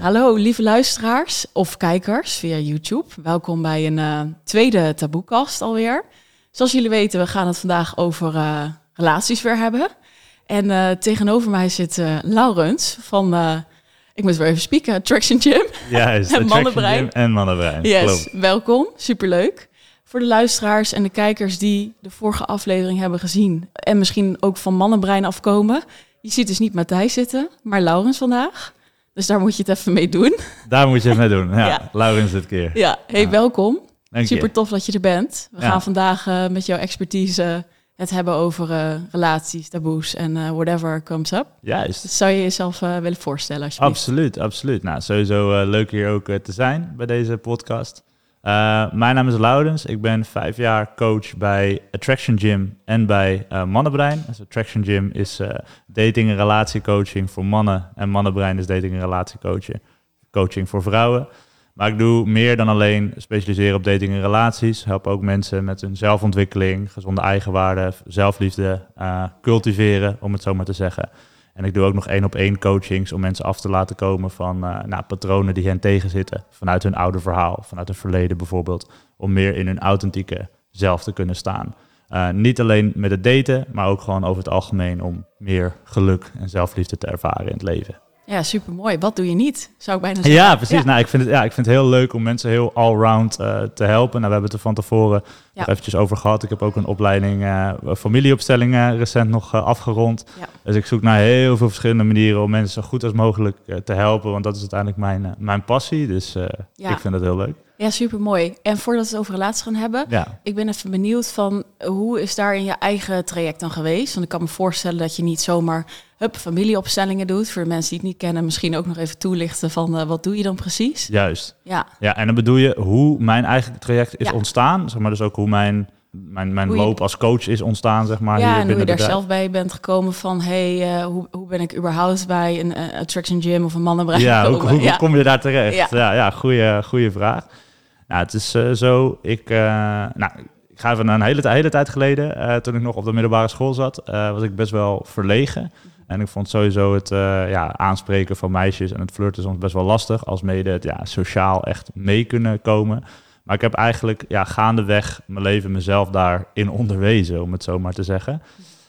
Hallo lieve luisteraars of kijkers via YouTube. Welkom bij een uh, tweede taboekast alweer. Zoals jullie weten, we gaan het vandaag over uh, relaties weer hebben. En uh, tegenover mij zit Laurens van, ik moet weer even spieken, Attraction Gym. Juist, en Mannenbrein. en Mannenbrein. Yes, welkom, superleuk. Voor de luisteraars en de kijkers die de vorige aflevering hebben gezien en misschien ook van Mannenbrein afkomen. Je ziet dus niet Matthijs zitten, maar Laurens vandaag. Dus daar moet je het even mee doen. Daar moet je het mee doen, ja. ja. Laurens dit keer. Ja, hey, welkom. Super tof dat je er bent. We gaan vandaag uh, met jouw expertise het hebben over uh, relaties, taboes en uh, whatever comes up. Juist. Dus zou je jezelf willen voorstellen? Absoluut, absoluut. Nou, sowieso leuk hier ook te zijn bij deze podcast. Uh, mijn naam is Laurens. Ik ben vijf jaar coach bij Attraction Gym en bij uh, Mannenbrein. Dus Attraction Gym is uh, dating- en relatiecoaching voor mannen. En Mannenbrein is dating- en relatiecoaching coaching voor vrouwen. Maar ik doe meer dan alleen specialiseren op dating en relaties. Help ook mensen met hun zelfontwikkeling, gezonde eigenwaarde, zelfliefde cultiveren, om het zo maar te zeggen. En ik doe ook nog één op één coachings om mensen af te laten komen van uh, nou, patronen die hen tegenzitten. Vanuit hun oude verhaal, vanuit hun verleden bijvoorbeeld. Om meer in hun authentieke zelf te kunnen staan. Uh, niet alleen met het daten, maar ook gewoon over het algemeen om meer geluk en zelfliefde te ervaren in het leven. Ja, super mooi. Wat doe je niet? Zou ik bijna zeggen. Ja, precies. Nou, ik vind, het, ja, ik vind het heel leuk om mensen heel allround uh, te helpen. Nou, we hebben het er van tevoren ja. eventjes over gehad. Ik heb ook een opleiding uh, familieopstellingen recent nog uh, afgerond. Ja. Dus ik zoek naar heel veel verschillende manieren om mensen zo goed als mogelijk te helpen. Want dat is uiteindelijk mijn, mijn passie. Dus ik vind het heel leuk. Ja, super mooi. En voordat we het over relaties gaan hebben, ja. ik ben even benieuwd van hoe is daar in je eigen traject dan geweest? Want ik kan me voorstellen dat je niet zomaar hup, familieopstellingen doet. Voor de mensen die het niet kennen, misschien ook nog even toelichten van uh, wat doe je dan precies? Juist. Ja. ja, en dan bedoel je hoe mijn eigen traject is ontstaan, zeg maar dus ook hoe mijn mijn, mijn loop als coach is ontstaan, zeg maar. Ja, en hoe je daar zelf bij bent gekomen van... hey, uh, hoe, hoe ben ik überhaupt bij een uh, attraction gym of een mannenbrein Ja, hoe, hoe, ja. kom je daar terecht? Ja, ja, ja goede, goede vraag. Nou, het is uh, zo, ik, nou, ik ga even naar een hele, hele tijd geleden, toen ik nog op de middelbare school zat, was ik best wel verlegen. En ik vond sowieso het ja, aanspreken van meisjes en het flirten soms best wel lastig, als mede het ja, sociaal echt mee kunnen komen. Maar ik heb eigenlijk ja, gaandeweg mijn leven mezelf daarin onderwezen, om het zo maar te zeggen.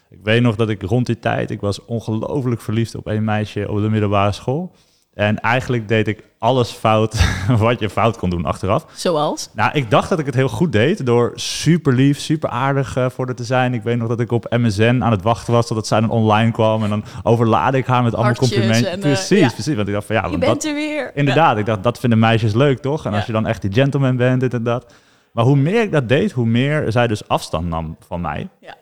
Ik weet nog dat ik rond die tijd, ik was ongelooflijk verliefd op een meisje op de middelbare school. En eigenlijk deed ik alles fout wat je fout kon doen achteraf. Zoals? Nou, ik dacht dat ik het heel goed deed door super lief, super aardig uh, voor haar te zijn. Ik weet nog dat ik op MSN aan het wachten was totdat zij dan online kwam. En dan overlaadde ik haar met allemaal complimenten. En, uh, precies, ja. precies. Want ik dacht van ja, je bent dat, er weer. Inderdaad, ik dacht dat vinden meisjes leuk toch? En als je dan echt die gentleman bent, dit en dat. Maar hoe meer ik dat deed, hoe meer zij dus afstand nam van mij. Ja.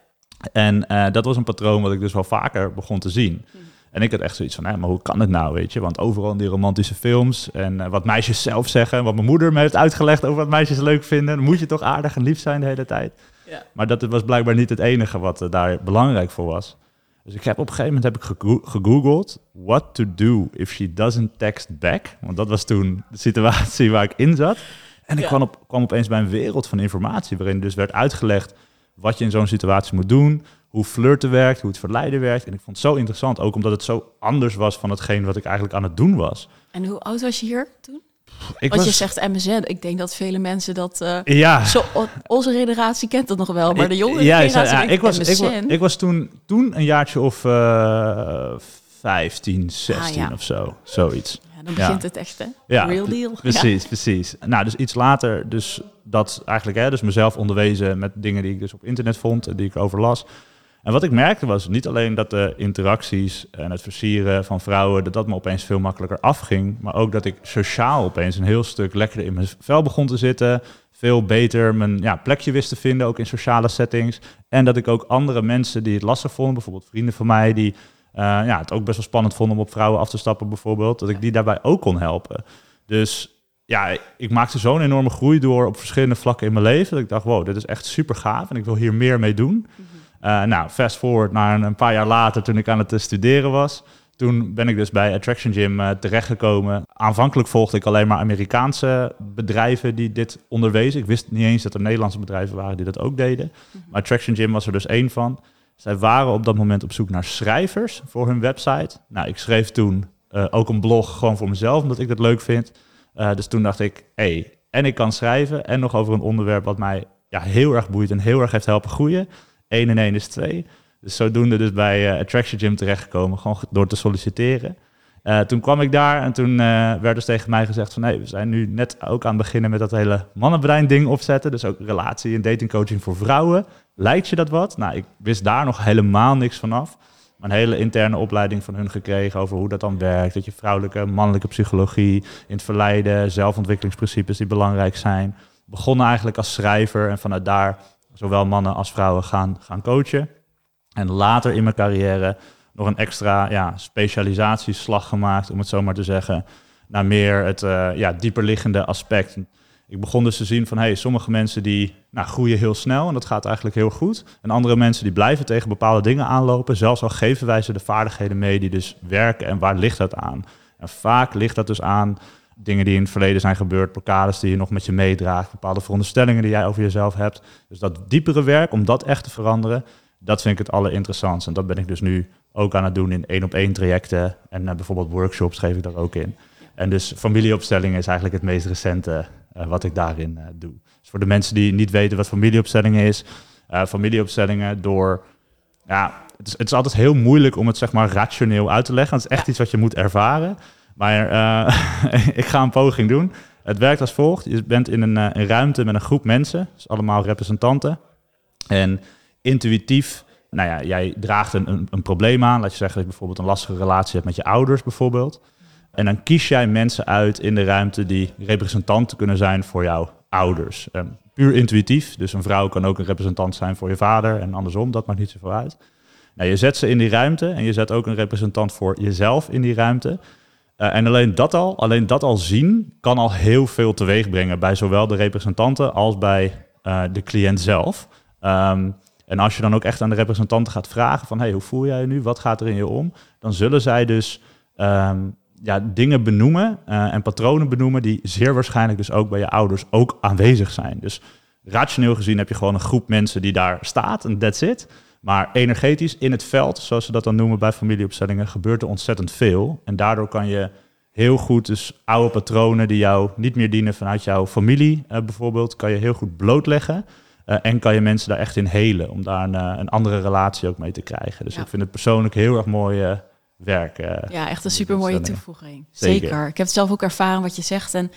En uh, dat was een patroon wat ik dus wel vaker begon te zien. Hm. En ik had echt zoiets van, hè, maar hoe kan het nou, weet je? Want overal in die romantische films en uh, wat meisjes zelf zeggen, wat mijn moeder me heeft uitgelegd over wat meisjes leuk vinden, dan moet je toch aardig en lief zijn de hele tijd. Ja. Maar dat was blijkbaar niet het enige wat uh, daar belangrijk voor was. Dus ik heb op een gegeven moment heb ik gegoogeld what to do if she doesn't text back. Want dat was toen de situatie waar ik in zat. En ik ja. kwam, op, kwam opeens bij een wereld van informatie waarin dus werd uitgelegd wat je in zo'n situatie moet doen, hoe flirten werkt, hoe het verleiden werkt. En ik vond het zo interessant, ook omdat het zo anders was van hetgeen wat ik eigenlijk aan het doen was. En hoe oud was je hier toen? Ik Want je zegt MSN. Ik denk dat vele mensen dat... Uh, ja. Zo, onze generatie kent dat nog wel, maar de jongere ja, generatie ja, ik was, ik, was, ik was toen, toen een jaartje of uh, 15, 16 ah, of zo. Zoiets. Ja, dan begint het echt, hè? Ja, Real deal. Precies, precies. Nou, dus iets later, dus dat eigenlijk, hè, dus mezelf onderwezen met dingen die ik dus op internet vond en die ik overlas. En wat ik merkte was niet alleen dat de interacties en het versieren van vrouwen, dat dat me opeens veel makkelijker afging, maar ook dat ik sociaal opeens een heel stuk lekkerder in mijn vel begon te zitten, veel beter mijn ja, plekje wist te vinden, ook in sociale settings. En dat ik ook andere mensen die het lastig vonden, bijvoorbeeld vrienden van mij, die uh, ja, het ook best wel spannend vonden om op vrouwen af te stappen bijvoorbeeld, dat ik die daarbij ook kon helpen. Dus ja, ik maakte zo'n enorme groei door op verschillende vlakken in mijn leven, dat ik dacht, wow, dit is echt super gaaf en ik wil hier meer mee doen. Mhm. Uh, nou, fast forward naar een, paar jaar later toen ik aan het studeren was. Toen ben ik dus bij Attraction Gym uh, terechtgekomen. Aanvankelijk volgde ik alleen maar Amerikaanse bedrijven die dit onderwezen. Ik wist niet eens dat er Nederlandse bedrijven waren die dat ook deden. Mhm. Maar Attraction Gym was er dus één van. Zij waren op dat moment op zoek naar schrijvers voor hun website. Nou, ik schreef toen eh, ook een blog gewoon voor mezelf, omdat ik dat leuk vind. Eh, dus toen dacht ik, hé, hey, en ik kan schrijven en nog over een onderwerp wat mij ja, heel erg boeit en heel erg heeft helpen groeien. 1 en 1 is 2. Dus zodoende dus bij uh, Attraction Gym terechtgekomen, gewoon door te solliciteren. Uh, toen kwam ik daar en toen uh, werd dus tegen mij gezegd van... nee, we zijn nu net ook aan het beginnen met dat hele mannenbrein ding opzetten. Dus ook relatie- en datingcoaching voor vrouwen. Lijkt je dat wat? Nou, ik wist daar nog helemaal niks vanaf. Maar een hele interne opleiding van hun gekregen over hoe dat dan werkt. Dat je vrouwelijke, mannelijke psychologie in het verleiden, zelfontwikkelingsprincipes die belangrijk zijn. Begonnen eigenlijk als schrijver en vanuit daar zowel mannen als vrouwen gaan, gaan coachen. En later in mijn carrière nog een extra ja, specialisatieslag gemaakt, om het zo maar te zeggen, naar meer het uh, ja, dieperliggende aspect. Ik begon dus te zien van hey, sommige mensen die nou, groeien heel snel en dat gaat eigenlijk heel goed. En andere mensen die blijven tegen bepaalde dingen aanlopen, zelfs al geven wij ze de vaardigheden mee die dus werken. En waar ligt dat aan? En vaak ligt dat dus aan dingen die in het verleden zijn gebeurd, blokkades die je nog met je meedraagt, bepaalde veronderstellingen die jij over jezelf hebt. Dus dat diepere werk, om dat echt te veranderen, dat vind ik het allerinteressantste. En dat ben ik dus nu ook aan het doen in één op één trajecten. En uh, bijvoorbeeld workshops geef ik daar ook in. En dus familieopstellingen is eigenlijk het meest recente uh, wat ik daarin uh, doe. Dus voor de mensen die niet weten wat familieopstellingen is, familieopstellingen door. Ja, het is, het is altijd heel moeilijk om het zeg maar rationeel uit te leggen. Het is echt iets wat je moet ervaren. Maar ik ga een poging doen. Het werkt als volgt. Je bent in een, een ruimte met een groep mensen, dus allemaal representanten. En intuïtief nou ja, jij draagt een, een, probleem aan. Laat je zeggen dat je bijvoorbeeld een lastige relatie hebt met je ouders bijvoorbeeld. En dan kies jij mensen uit in de ruimte die representanten kunnen zijn voor jouw ouders. Um, puur intuïtief. Dus een vrouw kan ook een representant zijn voor je vader en andersom. Dat maakt niet zoveel uit. Nou, je zet ze in die ruimte en je zet ook een representant voor jezelf in die ruimte. Uh, en alleen dat al, alleen dat al zien, kan al heel veel teweeg brengen bij zowel de representanten als bij uh, de cliënt zelf. Um, en als je dan ook echt aan de representanten gaat vragen van... hey, hoe voel jij je nu? Wat gaat er in je om? Dan zullen zij dus um, ja, dingen benoemen uh, en patronen benoemen... die zeer waarschijnlijk dus ook bij je ouders ook aanwezig zijn. Dus rationeel gezien heb je gewoon een groep mensen die daar staat en that's it. Maar energetisch in het veld, zoals ze dat dan noemen bij familieopstellingen... gebeurt er ontzettend veel. En daardoor kan je heel goed dus oude patronen die jou niet meer dienen vanuit jouw familie uh, bijvoorbeeld... kan je heel goed blootleggen... Uh, en kan je mensen daar echt in helen, om daar een, uh, een andere relatie ook mee te krijgen. Dus ja. ik vind het persoonlijk heel erg mooi werk. ja, echt een super mooie toevoeging. Zeker. Zeker. Ik heb het zelf ook ervaren wat je zegt. En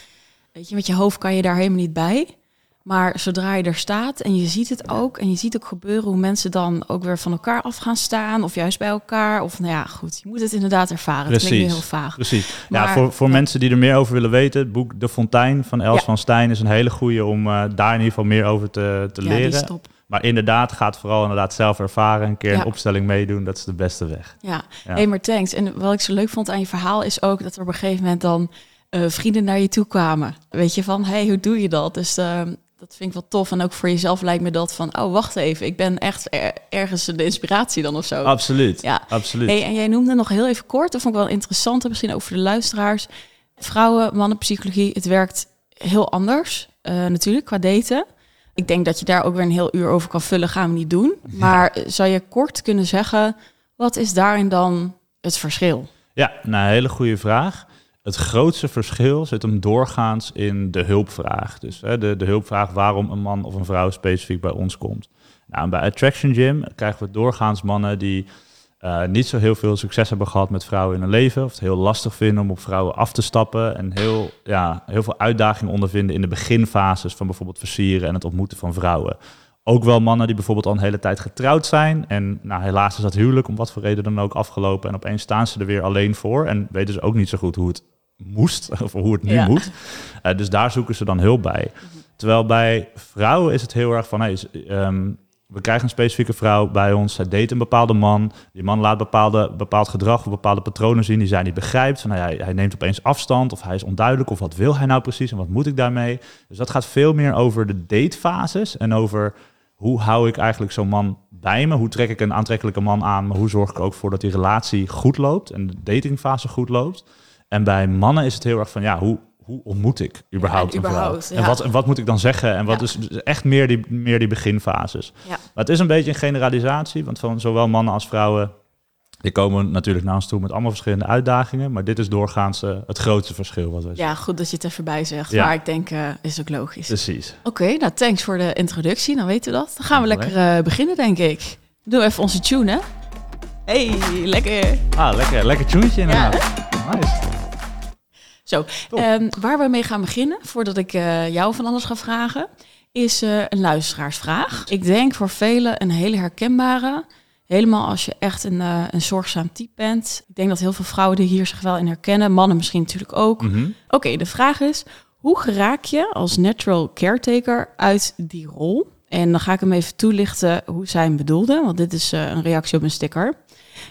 weet je, met je hoofd kan je daar helemaal niet bij. Maar zodra je er staat en je ziet het ook, en je ziet ook gebeuren hoe mensen dan ook weer van elkaar af gaan staan, of juist bij elkaar. Of nou ja, goed, je moet het inderdaad ervaren. Precies. Het klinkt heel vaag. Precies. Maar, ja, voor, voor ja. mensen die er meer over willen weten, het boek De Fontein van Els ja. van Stijn is een hele goede om uh, daar in ieder geval meer over te, te leren. Maar inderdaad, gaat vooral inderdaad zelf ervaren, een keer een opstelling meedoen, dat is de beste weg. Ja, ja. Hey, maar thanks. En wat ik zo leuk vond aan je verhaal is ook dat er op een gegeven moment dan uh, vrienden naar je toe kwamen. Weet je, van hey, hoe doe je dat? Dus uh, dat vind ik wel tof. En ook voor jezelf lijkt me dat van, oh, wacht even, ik ben echt er, ergens de inspiratie dan of zo. Absoluut, ja. absoluut. Hey, en jij noemde nog heel even kort, dat vond ik wel interessant, misschien ook voor de luisteraars. Vrouwen, mannenpsychologie, het werkt heel anders uh, natuurlijk qua daten. Ik denk dat je daar ook weer een heel uur over kan vullen, gaan we niet doen. Maar ja. zou je kort kunnen zeggen, wat is daarin dan het verschil? Ja, nou, een hele goede vraag. Het grootste verschil zit hem doorgaans in de hulpvraag. Dus hè, de, de hulpvraag waarom een man of een vrouw specifiek bij ons komt. Nou, bij Attraction Gym krijgen we doorgaans mannen die uh, niet zo heel veel succes hebben gehad met vrouwen in hun leven. Of het heel lastig vinden om op vrouwen af te stappen. En heel, ja, heel veel uitdagingen ondervinden in de beginfases van bijvoorbeeld versieren en het ontmoeten van vrouwen. Ook wel mannen die bijvoorbeeld al een hele tijd getrouwd zijn. En nou, helaas is dat huwelijk om wat voor reden dan ook afgelopen. En opeens staan ze er weer alleen voor. En weten ze ook niet zo goed hoe het moest, of hoe het nu ja. moet. Uh, dus daar zoeken ze dan hulp bij. Terwijl bij vrouwen is het heel erg van, hey, um, we krijgen een specifieke vrouw bij ons, zij date een bepaalde man, die man laat bepaalde, bepaald gedrag of bepaalde patronen zien die zij niet begrijpt. Van, nou, hij, hij neemt opeens afstand of hij is onduidelijk of wat wil hij nou precies en wat moet ik daarmee. Dus dat gaat veel meer over de datefases en over hoe hou ik eigenlijk zo'n man bij me? Hoe trek ik een aantrekkelijke man aan? Maar hoe zorg ik ook voor dat die relatie goed loopt en de datingfase goed loopt? En bij mannen is het heel erg van, ja, hoe, hoe ontmoet ik überhaupt, ja, een überhaupt, vrouw? En wat, wat moet ik dan zeggen? En wat ja. is echt meer die, meer die beginfases. Maar het is een beetje een generalisatie, want van zowel mannen als vrouwen Die komen natuurlijk naar ons toe met allemaal verschillende uitdagingen, maar dit is doorgaans uh, het grootste verschil wat zien. Ja, goed dat je het even bij zegt, ja. maar ik denk, uh, is ook logisch. Precies. Oké, nou thanks voor de introductie, dan weten we dat. Dan gaan we lekker uh, beginnen, denk ik. Doe even onze tune, hè? Hey, lekker. Ah, lekker, lekker tunetje inderdaad. Ja, nice. Zo, um, waar we mee gaan beginnen, voordat ik jou van alles ga vragen, is een luisteraarsvraag. Ik denk voor velen een hele herkenbare... Helemaal als je echt een, uh, een zorgzaam type bent. Ik denk dat heel veel vrouwen die hier zich wel in herkennen. Mannen misschien natuurlijk ook. Mhm. Oké, de vraag is: hoe geraak je als natural caretaker uit die rol? En dan ga ik hem even toelichten hoe zij hem bedoelde, want dit is uh, een reactie op een sticker.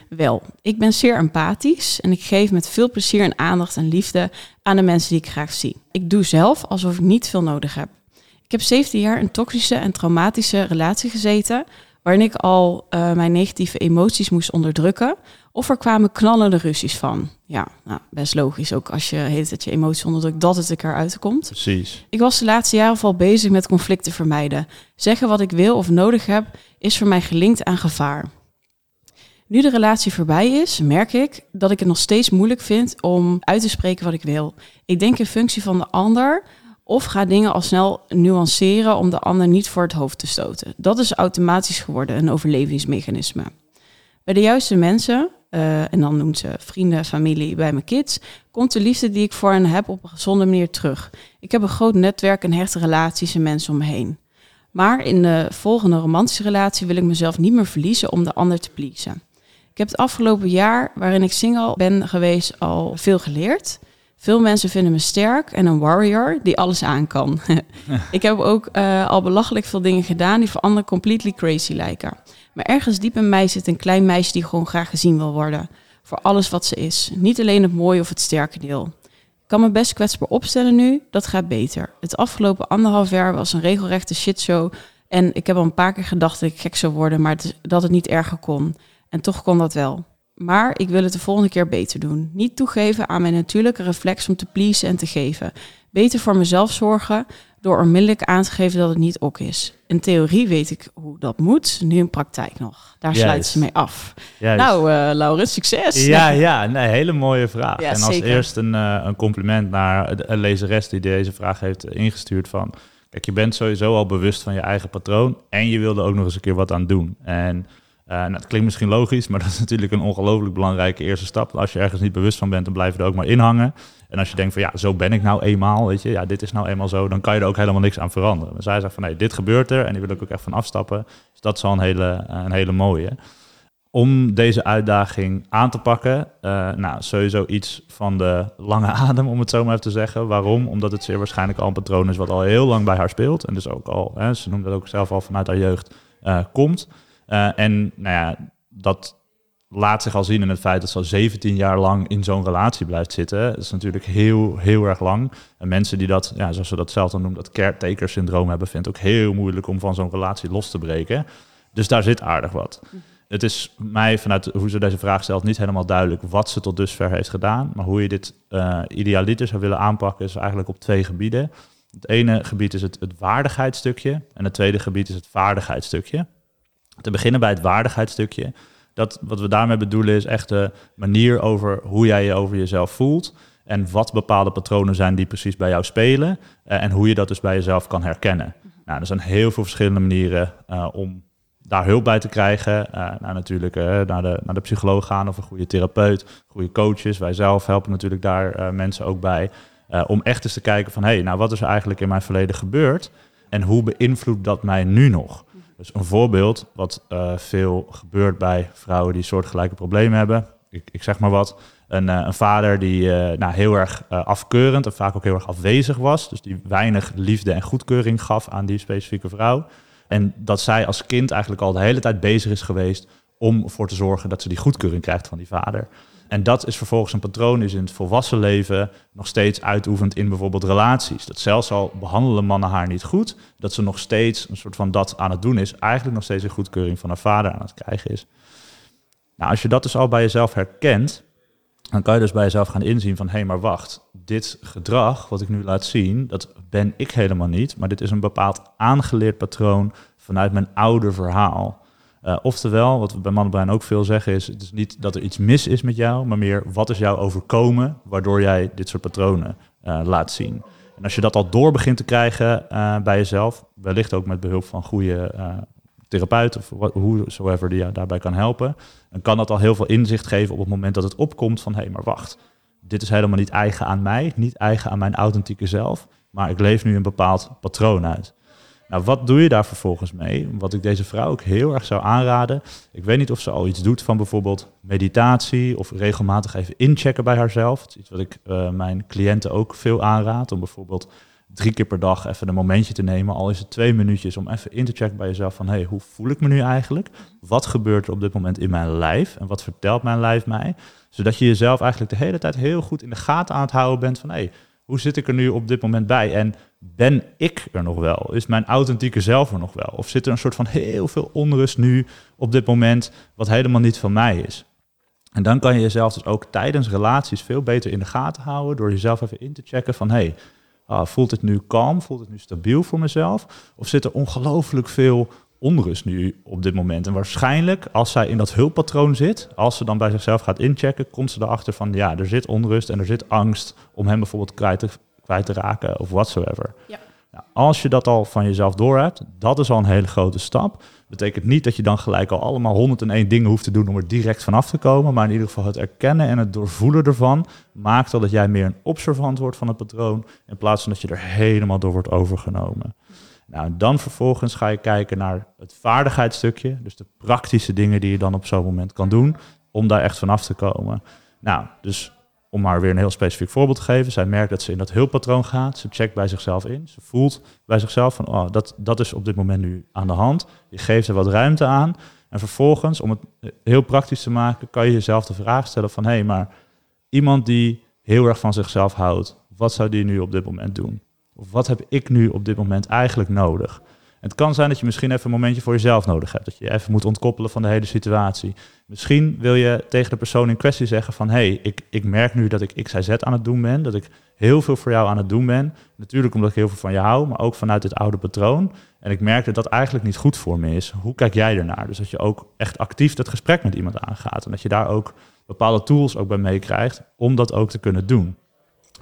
Wel, ik ben zeer empathisch en ik geef met veel plezier en aandacht en liefde aan de mensen die ik graag zie. Ik doe zelf alsof ik niet veel nodig heb. Ik heb 17 jaar in toxische en traumatische relatie gezeten, waarin ik al uh, mijn negatieve emoties moest onderdrukken. Of er kwamen knallende ruzies van. Ja, nou, best logisch ook als je heet dat je emoties onderdrukt, dat het er uitkomt. Precies. Ik was de laatste jaren vooral bezig met conflicten vermijden. Zeggen wat ik wil of nodig heb, is voor mij gelinkt aan gevaar. Nu de relatie voorbij is, merk ik dat ik het nog steeds moeilijk vind om uit te spreken wat ik wil. Ik denk in functie van de ander, of ga dingen al snel nuanceren om de ander niet voor het hoofd te stoten. Dat is automatisch geworden een overlevingsmechanisme. Bij de juiste mensen, uh, en dan noemt ze vrienden, familie, bij mijn kids, komt de liefde die ik voor hen heb op een gezonde manier terug. Ik heb een groot netwerk en hechte relaties en mensen om me heen. Maar in de volgende romantische relatie wil ik mezelf niet meer verliezen om de ander te pleasen. Ik heb het afgelopen jaar, waarin ik single ben geweest, al veel geleerd. Veel mensen vinden me sterk en een warrior die alles aan kan. ik heb ook uh, al belachelijk veel dingen gedaan die voor anderen completely crazy lijken. Maar ergens diep in mij zit een klein meisje die gewoon graag gezien wil worden. Voor alles wat ze is. Niet alleen het mooie of het sterke deel. Ik kan me best kwetsbaar opstellen nu, dat gaat beter. Het afgelopen anderhalf jaar was een regelrechte shitshow. En ik heb al een paar keer gedacht dat ik gek zou worden, maar dat het niet erger kon. En toch kon dat wel. Maar ik wil het de volgende keer beter doen. Niet toegeven aan mijn natuurlijke reflex om te pleasen en te geven. Beter voor mezelf zorgen door onmiddellijk aan te geven dat het niet ok is. In theorie weet ik hoe dat moet, nu in praktijk nog. Daar sluit ze mee af. Juist. Nou, uh, Laurens, succes. Ja, ja, nee, hele mooie vraag. Ja, en als zeker. eerst een, uh, een compliment naar een lezeres die deze vraag heeft ingestuurd van... Kijk, je bent sowieso al bewust van je eigen patroon en je wilde ook nog eens een keer wat aan doen. En uh, nou, het klinkt misschien logisch, maar dat is natuurlijk een ongelooflijk belangrijke eerste stap. Als je ergens niet bewust van bent, dan blijf je er ook maar in hangen. En als je denkt van ja, zo ben ik nou eenmaal, weet je, ja, dit is nou eenmaal zo, dan kan je er ook helemaal niks aan veranderen. Maar zij zegt van nee, dit gebeurt er en die wil ik ook echt van afstappen. Dus dat is al een hele, een hele mooie. Om deze uitdaging aan te pakken, uh, nou, sowieso iets van de lange adem, om het zo maar even te zeggen. Waarom? Omdat het zeer waarschijnlijk al een patroon is wat al heel lang bij haar speelt. En dus ook al, hè, ze noemt dat ook zelf al vanuit haar jeugd, komt. Uh, en nou dat laat zich al zien in het feit dat ze al 17 jaar lang in zo'n relatie blijft zitten. Dat is natuurlijk heel, heel erg lang. En mensen die dat, ja, zoals ze dat zelf dan noemen, dat caretaker syndroom hebben, vindt het ook heel moeilijk om van zo'n relatie los te breken. Dus daar zit aardig wat. Het is mij vanuit hoe ze deze vraag stelt niet helemaal duidelijk wat ze tot dusver heeft gedaan. Maar hoe je dit uh, idealiter zou willen aanpakken is eigenlijk op twee gebieden. Het ene gebied is het, het waardigheidsstukje en het tweede gebied is het vaardigheidsstukje. Te beginnen bij het waardigheidsstukje. Dat, wat we daarmee bedoelen is echt de manier over hoe jij je over jezelf voelt. En wat bepaalde patronen zijn die precies bij jou spelen. Uh, en hoe je dat dus bij jezelf kan herkennen. Nou, er zijn heel veel verschillende manieren uh, om daar hulp bij te krijgen. Uh, nou, natuurlijk naar, de, naar de psycholoog gaan of een goede therapeut, goede coaches. Wij zelf helpen natuurlijk daar mensen ook bij. om echt eens te kijken van, hé, hey, nou wat is er eigenlijk in mijn verleden gebeurd? En hoe beïnvloedt dat mij nu nog? Dus een voorbeeld wat uh, veel gebeurt bij vrouwen die soortgelijke problemen hebben. Ik, ik zeg maar wat. Een, uh, een vader die uh, nou, heel erg afkeurend en vaak ook heel erg afwezig was. Dus die weinig liefde en goedkeuring gaf aan die specifieke vrouw. En dat zij als kind eigenlijk al de hele tijd bezig is geweest om ervoor te zorgen dat ze die goedkeuring krijgt van die vader. En dat is vervolgens een patroon is in het volwassen leven nog steeds uitoefent in bijvoorbeeld relaties. Dat zelfs al behandelen mannen haar niet goed, dat ze nog steeds een soort van dat aan het doen is, eigenlijk nog steeds een goedkeuring van haar vader aan het krijgen is. Nou, als je dat dus al bij jezelf herkent, dan kan je dus bij jezelf gaan inzien van hé, hey, maar wacht, dit gedrag wat ik nu laat zien, dat ben ik helemaal niet, maar dit is een bepaald aangeleerd patroon vanuit mijn oude verhaal. Uh, oftewel, wat we bij Mannenbrein ook veel zeggen is, het is niet dat er iets mis is met jou, maar meer wat is jou overkomen waardoor jij dit soort patronen uh, laat zien. En als je dat al door begint te krijgen uh, bij jezelf, wellicht ook met behulp van goede therapeut of whosoever die jou daarbij kan helpen, dan kan dat al heel veel inzicht geven op het moment dat het opkomt van hé, hey, maar wacht, dit is helemaal niet eigen aan mij, niet eigen aan mijn authentieke zelf, maar ik leef nu een bepaald patroon uit. Nou, wat doe je daar vervolgens mee? Wat ik deze vrouw ook heel erg zou aanraden. Ik weet niet of ze al iets doet van bijvoorbeeld meditatie of regelmatig even inchecken bij haarzelf. Het is iets wat ik uh, mijn cliënten ook veel aanraad. Om bijvoorbeeld drie keer per dag even een momentje te nemen. Al is het twee minuutjes om even in te checken bij jezelf van... hey, hoe voel ik me nu eigenlijk? Wat gebeurt er op dit moment in mijn lijf? En wat vertelt mijn lijf mij? Zodat je jezelf eigenlijk de hele tijd heel goed in de gaten aan het houden bent van... hey, hoe zit ik er nu op dit moment bij? En ben ik er nog wel? Is mijn authentieke zelf er nog wel? Of zit er een soort van heel veel onrust nu op dit moment, wat helemaal niet van mij is? En dan kan je jezelf dus ook tijdens relaties veel beter in de gaten houden door jezelf even in te checken van hey, ah, voelt het nu kalm, voelt het nu stabiel voor mezelf? Of zit er ongelooflijk veel onrust nu op dit moment. En waarschijnlijk, als zij in dat hulppatroon zit, als ze dan bij zichzelf gaat inchecken, komt ze erachter van ja, er zit onrust en er zit angst om hem bijvoorbeeld kwijt te, kwijt te raken of whatsoever. Ja. Nou, als je dat al van jezelf door hebt, dat is al een hele grote stap. Betekent niet dat je dan gelijk al allemaal 101 dingen hoeft te doen om er direct vanaf te komen. Maar in ieder geval het erkennen en het doorvoelen ervan maakt al dat jij meer een observant wordt van het patroon. In plaats van dat je er helemaal door wordt overgenomen. Nou, dan vervolgens ga je kijken naar het vaardigheidsstukje. Dus de praktische dingen die je dan op zo'n moment kan doen om daar echt vanaf te komen. Nou, dus om maar weer een heel specifiek voorbeeld te geven. Zij merkt dat ze in dat hulppatroon gaat. Ze checkt bij zichzelf in. Ze voelt bij zichzelf van, oh, dat, dat is op dit moment nu aan de hand. Je geeft er wat ruimte aan. En vervolgens, om het heel praktisch te maken, kan je jezelf de vraag stellen van, hé, hey, maar iemand die heel erg van zichzelf houdt, wat zou die nu op dit moment doen? Of wat heb ik nu op dit moment eigenlijk nodig? Het kan zijn dat je misschien even een momentje voor jezelf nodig hebt. Dat je even moet ontkoppelen van de hele situatie. Misschien wil je tegen de persoon in kwestie zeggen van... hé, hey, ik, ik merk nu dat ik X, Y, Z aan het doen ben. Dat ik heel veel voor jou aan het doen ben. Natuurlijk omdat ik heel veel van je hou, maar ook vanuit het oude patroon. En ik merk dat dat eigenlijk niet goed voor me is. Hoe kijk jij ernaar? Dus dat je ook echt actief dat gesprek met iemand aangaat. En dat je daar ook bepaalde tools ook bij meekrijgt om dat ook te kunnen doen.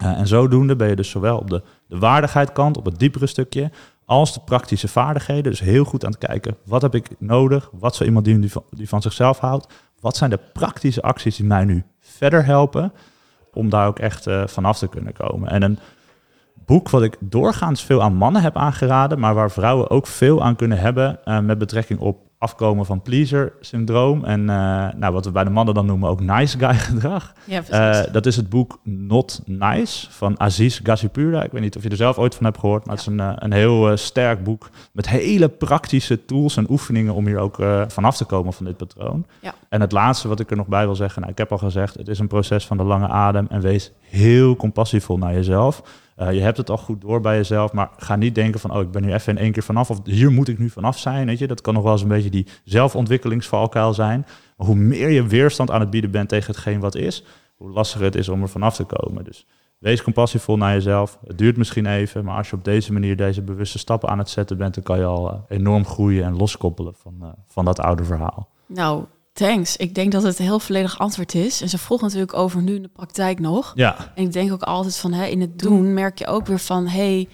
Uh, en zodoende ben je dus zowel op de, de waardigheidkant, op het diepere stukje, als de praktische vaardigheden. Dus heel goed aan het kijken, wat heb ik nodig? Wat zou iemand die, die van zichzelf houdt? Wat zijn de praktische acties die mij nu verder helpen om daar ook echt uh, vanaf te kunnen komen? En een boek wat ik doorgaans veel aan mannen heb aangeraden, maar waar vrouwen ook veel aan kunnen hebben uh, met betrekking op afkomen van pleaser-syndroom. En uh, nou, wat we bij de mannen dan noemen ook nice guy gedrag. Ja, uh, dat is het boek Not Nice van Aziz Gazipura. Ik weet niet of je er zelf ooit van hebt gehoord, maar het is een, uh, een heel sterk boek met hele praktische tools en oefeningen om hier ook vanaf te komen van dit patroon. Ja. En het laatste wat ik er nog bij wil zeggen, nou, ik heb al gezegd, het is een proces van de lange adem en wees heel compassievol naar jezelf. Uh, je hebt het al goed door bij jezelf, maar ga niet denken van, oh, ik ben nu even in één keer vanaf, of hier moet ik nu vanaf zijn, weet je. Dat kan nog wel eens een beetje die zelfontwikkelingsvalkuil zijn. Maar hoe meer je weerstand aan het bieden bent tegen hetgeen wat is, hoe lastiger het is om er vanaf te komen. Dus wees compassievol naar jezelf. Het duurt misschien even, maar als je op deze manier deze bewuste stappen aan het zetten bent, dan kan je al uh, enorm groeien en loskoppelen van, uh, van dat oude verhaal. Nou, Thanks. Ik denk dat het een heel volledig antwoord is. En ze vroeg natuurlijk over nu in de praktijk nog. Ja. En ik denk ook altijd van hè, in het doen merk je ook weer van hey,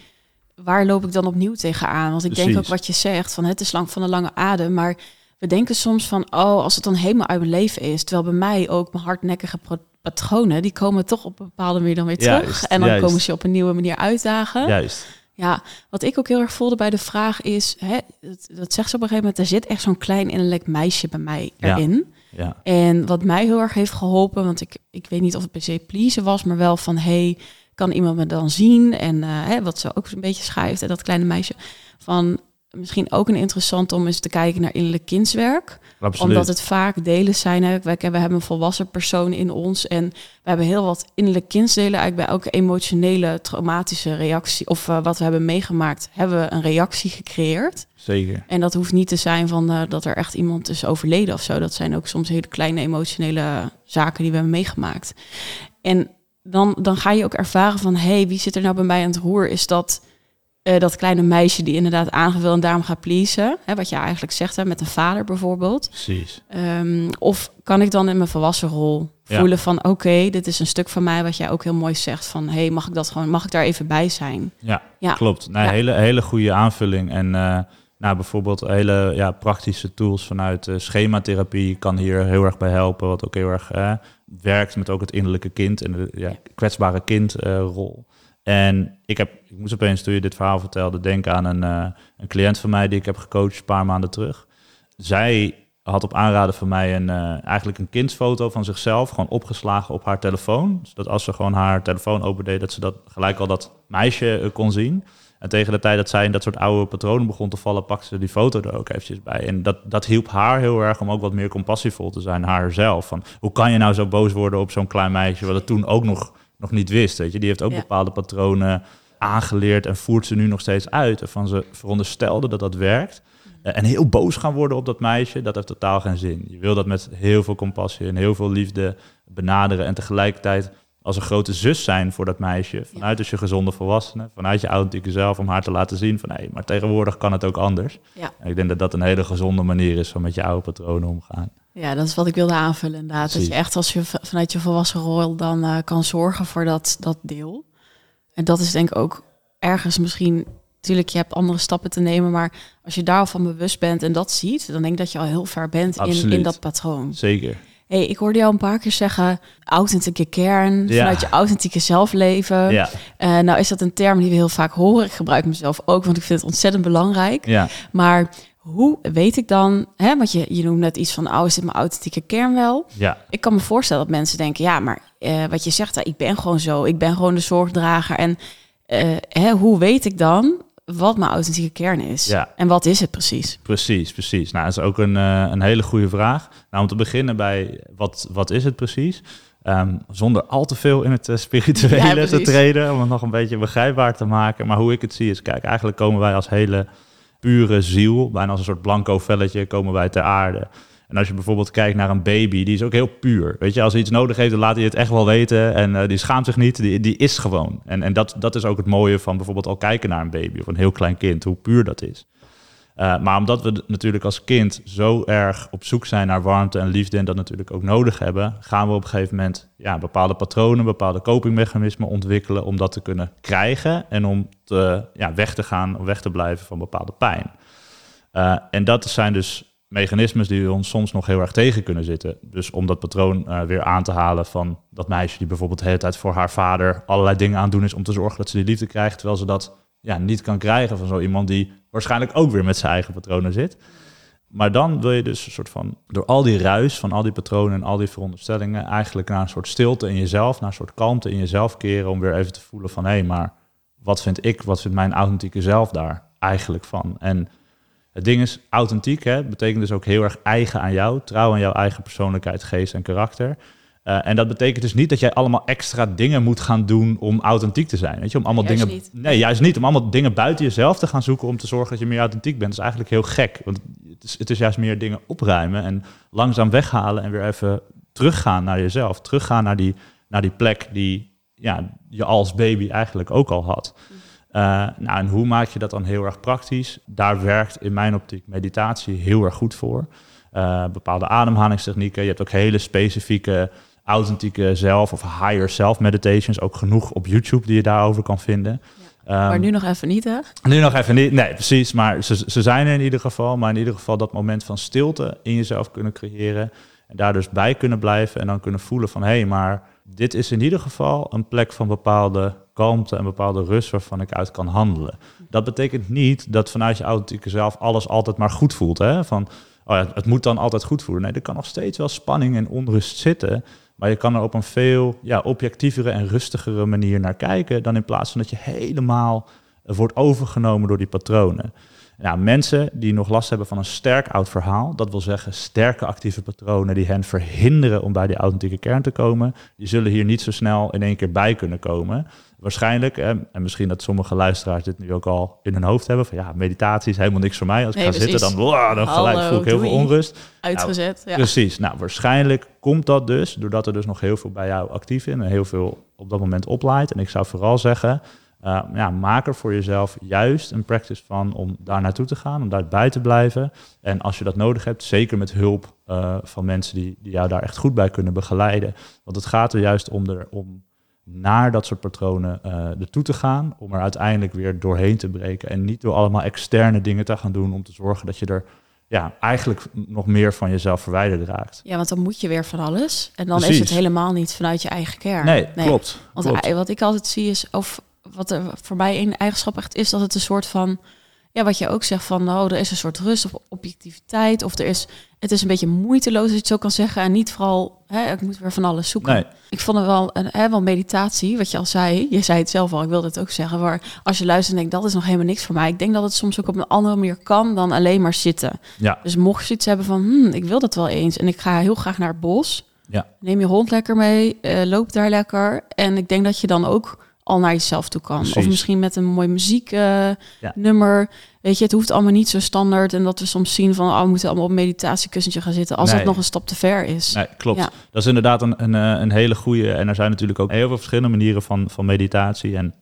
waar loop ik dan opnieuw tegenaan? Want ik denk ook wat je zegt van het is lang van een lange adem, maar we denken soms van oh, als het dan helemaal uit mijn leven is, terwijl bij mij ook mijn hardnekkige patronen, die komen toch op een bepaalde manier dan weer terug. en dan komen ze op een nieuwe manier uitdagen. Juist. Ja, wat ik ook heel erg voelde bij de vraag is, hè, dat, dat zegt ze op een gegeven moment, er zit echt zo'n klein innerlijk meisje bij mij erin. Ja. En wat mij heel erg heeft geholpen, want ik, ik weet niet of het per se pleasen was, maar wel van, hey, kan iemand me dan zien? En uh, hè, wat ze ook een beetje schrijft, en dat kleine meisje, van misschien ook een interessant om eens te kijken naar innerlijk kindswerk. Omdat het vaak delen zijn. Hè. we hebben een volwassen persoon in ons. En we hebben heel wat innerlijk kindsdelen. Eigenlijk bij elke emotionele, traumatische reactie. Of uh, wat we hebben meegemaakt, hebben we een reactie gecreëerd. Zeker. En dat hoeft niet te zijn van uh, dat er echt iemand is overleden of zo. Dat zijn ook soms hele kleine emotionele zaken die we hebben meegemaakt. En dan, dan ga je ook ervaren van, hé, hey, wie zit er nou bij mij aan het roer? Is dat eh, dat kleine meisje die inderdaad aange wil en daarom gaat pleasen. Hè, wat je eigenlijk zegt, hè, met een vader bijvoorbeeld. Precies. Ehm, of kan ik dan in mijn volwassen rol Ja. voelen van oké, dit is een stuk van mij wat jij ook heel mooi zegt van hé, hey, mag ik dat gewoon, mag ik daar even bij zijn? Ja, Ja. klopt. Nee, Ja. hele, hele goede aanvulling. En eh, nou, bijvoorbeeld hele ja, praktische tools vanuit eh, schematherapie kan hier heel erg bij helpen. Wat ook heel erg werkt met ook het innerlijke kind en de kwetsbare kindrol. En ik, heb, ik moest opeens, toen je dit verhaal vertelde, denken aan een, eh, een cliënt van mij die ik heb gecoacht een paar maanden terug. Zij had op aanraden van mij een, eh, eigenlijk een kindsfoto van zichzelf gewoon opgeslagen op haar telefoon. Zodat als ze gewoon haar telefoon opendeed, dat ze dat gelijk al dat meisje eh, kon zien. En tegen de tijd dat zij in dat soort oude patronen begon te vallen, pakte ze die foto er ook eventjes bij. En dat, dat hielp haar heel erg om ook wat meer compassievol te zijn haarzelf. Van, hoe kan je nou zo boos worden op zo'n klein meisje, wat het toen ook nog, nog niet wist, weet je. Die heeft ook Ja. bepaalde patronen aangeleerd en voert ze nu nog steeds uit. Waarvan ze veronderstelde dat dat werkt. Eh, En heel boos gaan worden op dat meisje, dat heeft totaal geen zin. Je wil dat met heel veel compassie en heel veel liefde benaderen. En tegelijkertijd als een grote zus zijn voor dat meisje. Vanuit dus je gezonde volwassene, vanuit je authentieke zelf. Om haar te laten zien van hé, maar tegenwoordig kan het ook anders. Ja. En ik denk dat dat een hele gezonde manier is van met je oude patronen omgaan. Ja, dat is wat ik wilde aanvullen inderdaad. Dat je echt als je vanuit je volwassen rol dan eh, kan zorgen voor dat, dat deel. En dat is denk ik ook ergens misschien... Natuurlijk, je hebt andere stappen te nemen, maar als je daarvan bewust bent en dat ziet, dan denk ik dat je al heel ver bent in, in dat patroon. Zeker. Hey, ik hoorde jou een paar keer zeggen, authentieke kern, Ja. vanuit je authentieke zelfleven. Ja, Eh, nou is dat een term die we heel vaak horen. Ik gebruik mezelf ook, want ik vind het ontzettend belangrijk. ja, Maar hoe weet ik dan, hè, want je, je noemt net iets van, oh, is dit mijn authentieke kern wel? ja. Ik kan me voorstellen dat mensen denken, ja, maar eh, wat je zegt, ik ben gewoon zo, ik ben gewoon de zorgdrager. En eh, hè, hoe weet ik dan wat mijn authentieke kern is? Ja. En wat is het precies? Precies, precies. Nou, dat is ook een, eh, een hele goede vraag. Nou, om te beginnen bij wat, wat is het precies? Ehm, zonder al te veel in het eh, Ja, spirituele te treden, om het nog een beetje begrijpbaar te maken. Maar hoe ik het zie is, kijk, eigenlijk komen wij als hele pure ziel, bijna als een soort blanco velletje, komen wij ter aarde. En als je bijvoorbeeld kijkt naar een baby, die is ook heel puur. Weet je, als hij iets nodig heeft, dan laat hij het echt wel weten. En eh, die schaamt zich niet, die, die is gewoon. En, en dat, dat is ook het mooie van bijvoorbeeld al kijken naar een baby of een heel klein kind, hoe puur dat is. Eh, maar omdat we natuurlijk als kind zo erg op zoek zijn naar warmte en liefde en dat natuurlijk ook nodig hebben, gaan we op een gegeven moment ja, bepaalde patronen, bepaalde copingmechanismen ontwikkelen om dat te kunnen krijgen en om te, ja, weg te gaan, om weg te blijven van bepaalde pijn. Eh, en dat zijn dus mechanismes die ons soms nog heel erg tegen kunnen zitten. Dus om dat patroon eh, weer aan te halen van dat meisje die bijvoorbeeld de hele tijd voor haar vader allerlei dingen aan doen is om te zorgen dat ze die liefde krijgt, terwijl ze dat ja, niet kan krijgen van zo iemand die waarschijnlijk ook weer met zijn eigen patronen zit. Maar dan wil je dus een soort van, door al die ruis van al die patronen en al die veronderstellingen, eigenlijk naar een soort stilte in jezelf, naar een soort kalmte in jezelf keren, om weer even te voelen van, hé, hey, maar wat vind ik, wat vindt mijn authentieke zelf daar eigenlijk van? En het ding is, authentiek hè, betekent dus ook heel erg eigen aan jou, trouw aan jouw eigen persoonlijkheid, geest en karakter. Eh, en dat betekent dus niet dat jij allemaal extra dingen moet gaan doen om authentiek te zijn. Weet je, om allemaal Juist dingen. niet. Nee, juist niet. Om allemaal dingen buiten jezelf te gaan zoeken om te zorgen dat je meer authentiek bent. Dat is eigenlijk heel gek. Want het is, het is juist meer dingen opruimen en langzaam weghalen en weer even teruggaan naar jezelf. Teruggaan naar die, naar die plek die ja, je als baby eigenlijk ook al had. Eh, nou, en hoe maak je dat dan heel erg praktisch? Daar werkt in mijn optiek meditatie heel erg goed voor. Eh, bepaalde ademhalingstechnieken. Je hebt ook hele specifieke authentieke zelf of higher self meditations. Ook genoeg op YouTube die je daarover kan vinden. maar Ehm, nu nog even niet, hè? nu nog even niet. Nee, precies. Maar ze, ze zijn er in ieder geval. Maar in ieder geval dat moment van stilte in jezelf kunnen creëren. En daar dus bij kunnen blijven. En dan kunnen voelen van... hé, hey, maar dit is in ieder geval een plek van bepaalde kalmte en bepaalde rust... waarvan ik uit kan handelen. Dat betekent niet dat vanuit je authentieke zelf alles altijd maar goed voelt. Hè? Van, oh ja, het moet dan altijd goed voelen. Nee, er kan nog steeds wel spanning en onrust zitten... Maar je kan er op een veel ja, objectievere en rustigere manier naar kijken... dan in plaats van dat je helemaal wordt overgenomen door die patronen. Ja, mensen die nog last hebben van een sterk oud verhaal, dat wil zeggen sterke actieve patronen die hen verhinderen om bij die authentieke kern te komen, die zullen hier niet zo snel in één keer bij kunnen komen. Waarschijnlijk, en misschien dat sommige luisteraars dit nu ook al in hun hoofd hebben, van ja, meditatie is helemaal niks voor mij. Als ik Nee, ga precies. zitten, dan, wow, dan gelijk voel ik heel veel onrust. Uitgezet. ja. Precies. Nou, waarschijnlijk komt dat dus doordat er dus nog heel veel bij jou actief is en heel veel op dat moment oplaait. En ik zou vooral zeggen, Uh, ja, maak er voor jezelf juist een practice van om daar naartoe te gaan, om daarbij te blijven. En als je dat nodig hebt, zeker met hulp uh, van mensen die, die jou daar echt goed bij kunnen begeleiden. Want het gaat er juist om, er, om naar dat soort patronen uh, ertoe te gaan, om er uiteindelijk weer doorheen te breken. En niet door allemaal externe dingen te gaan doen om te zorgen dat je er ja, eigenlijk nog meer van jezelf verwijderd raakt. Ja, want dan moet je weer van alles. En dan is het helemaal niet vanuit je eigen kern. Nee, klopt. Want klopt. wat ik altijd zie is, of wat er voor mij een eigenschap echt is, dat het een soort van, ja, wat je ook zegt van, nou, er is een soort rust of objectiviteit, of er is, het is een beetje moeiteloos, als je het zo kan zeggen, en niet vooral, hè, ik moet weer van alles zoeken. Nee. Ik vond het wel een, hè, wel meditatie, wat je al zei, je zei het zelf al, ik wilde het ook zeggen, waar als je luistert en denkt, dat is nog helemaal niks voor mij. Ik denk dat het soms ook op een andere manier kan dan alleen maar zitten. Ja. Dus mocht je iets hebben van, hmm, ik wil dat wel eens, en ik ga heel graag naar het bos, Ja. neem je hond lekker mee, eh, loop daar lekker, en ik denk dat je dan ook al naar jezelf toe kan. Of misschien met een mooi muziek eh, nummer. Weet je, het hoeft allemaal niet zo standaard. En dat we soms zien van, oh, we moeten allemaal op een meditatiekussentje gaan zitten. Als Nee. dat nog een stap te ver is. Nee, klopt. Ja. Dat is inderdaad een, een, eh, een hele goede. En er zijn natuurlijk ook heel veel verschillende manieren van, van meditatie. En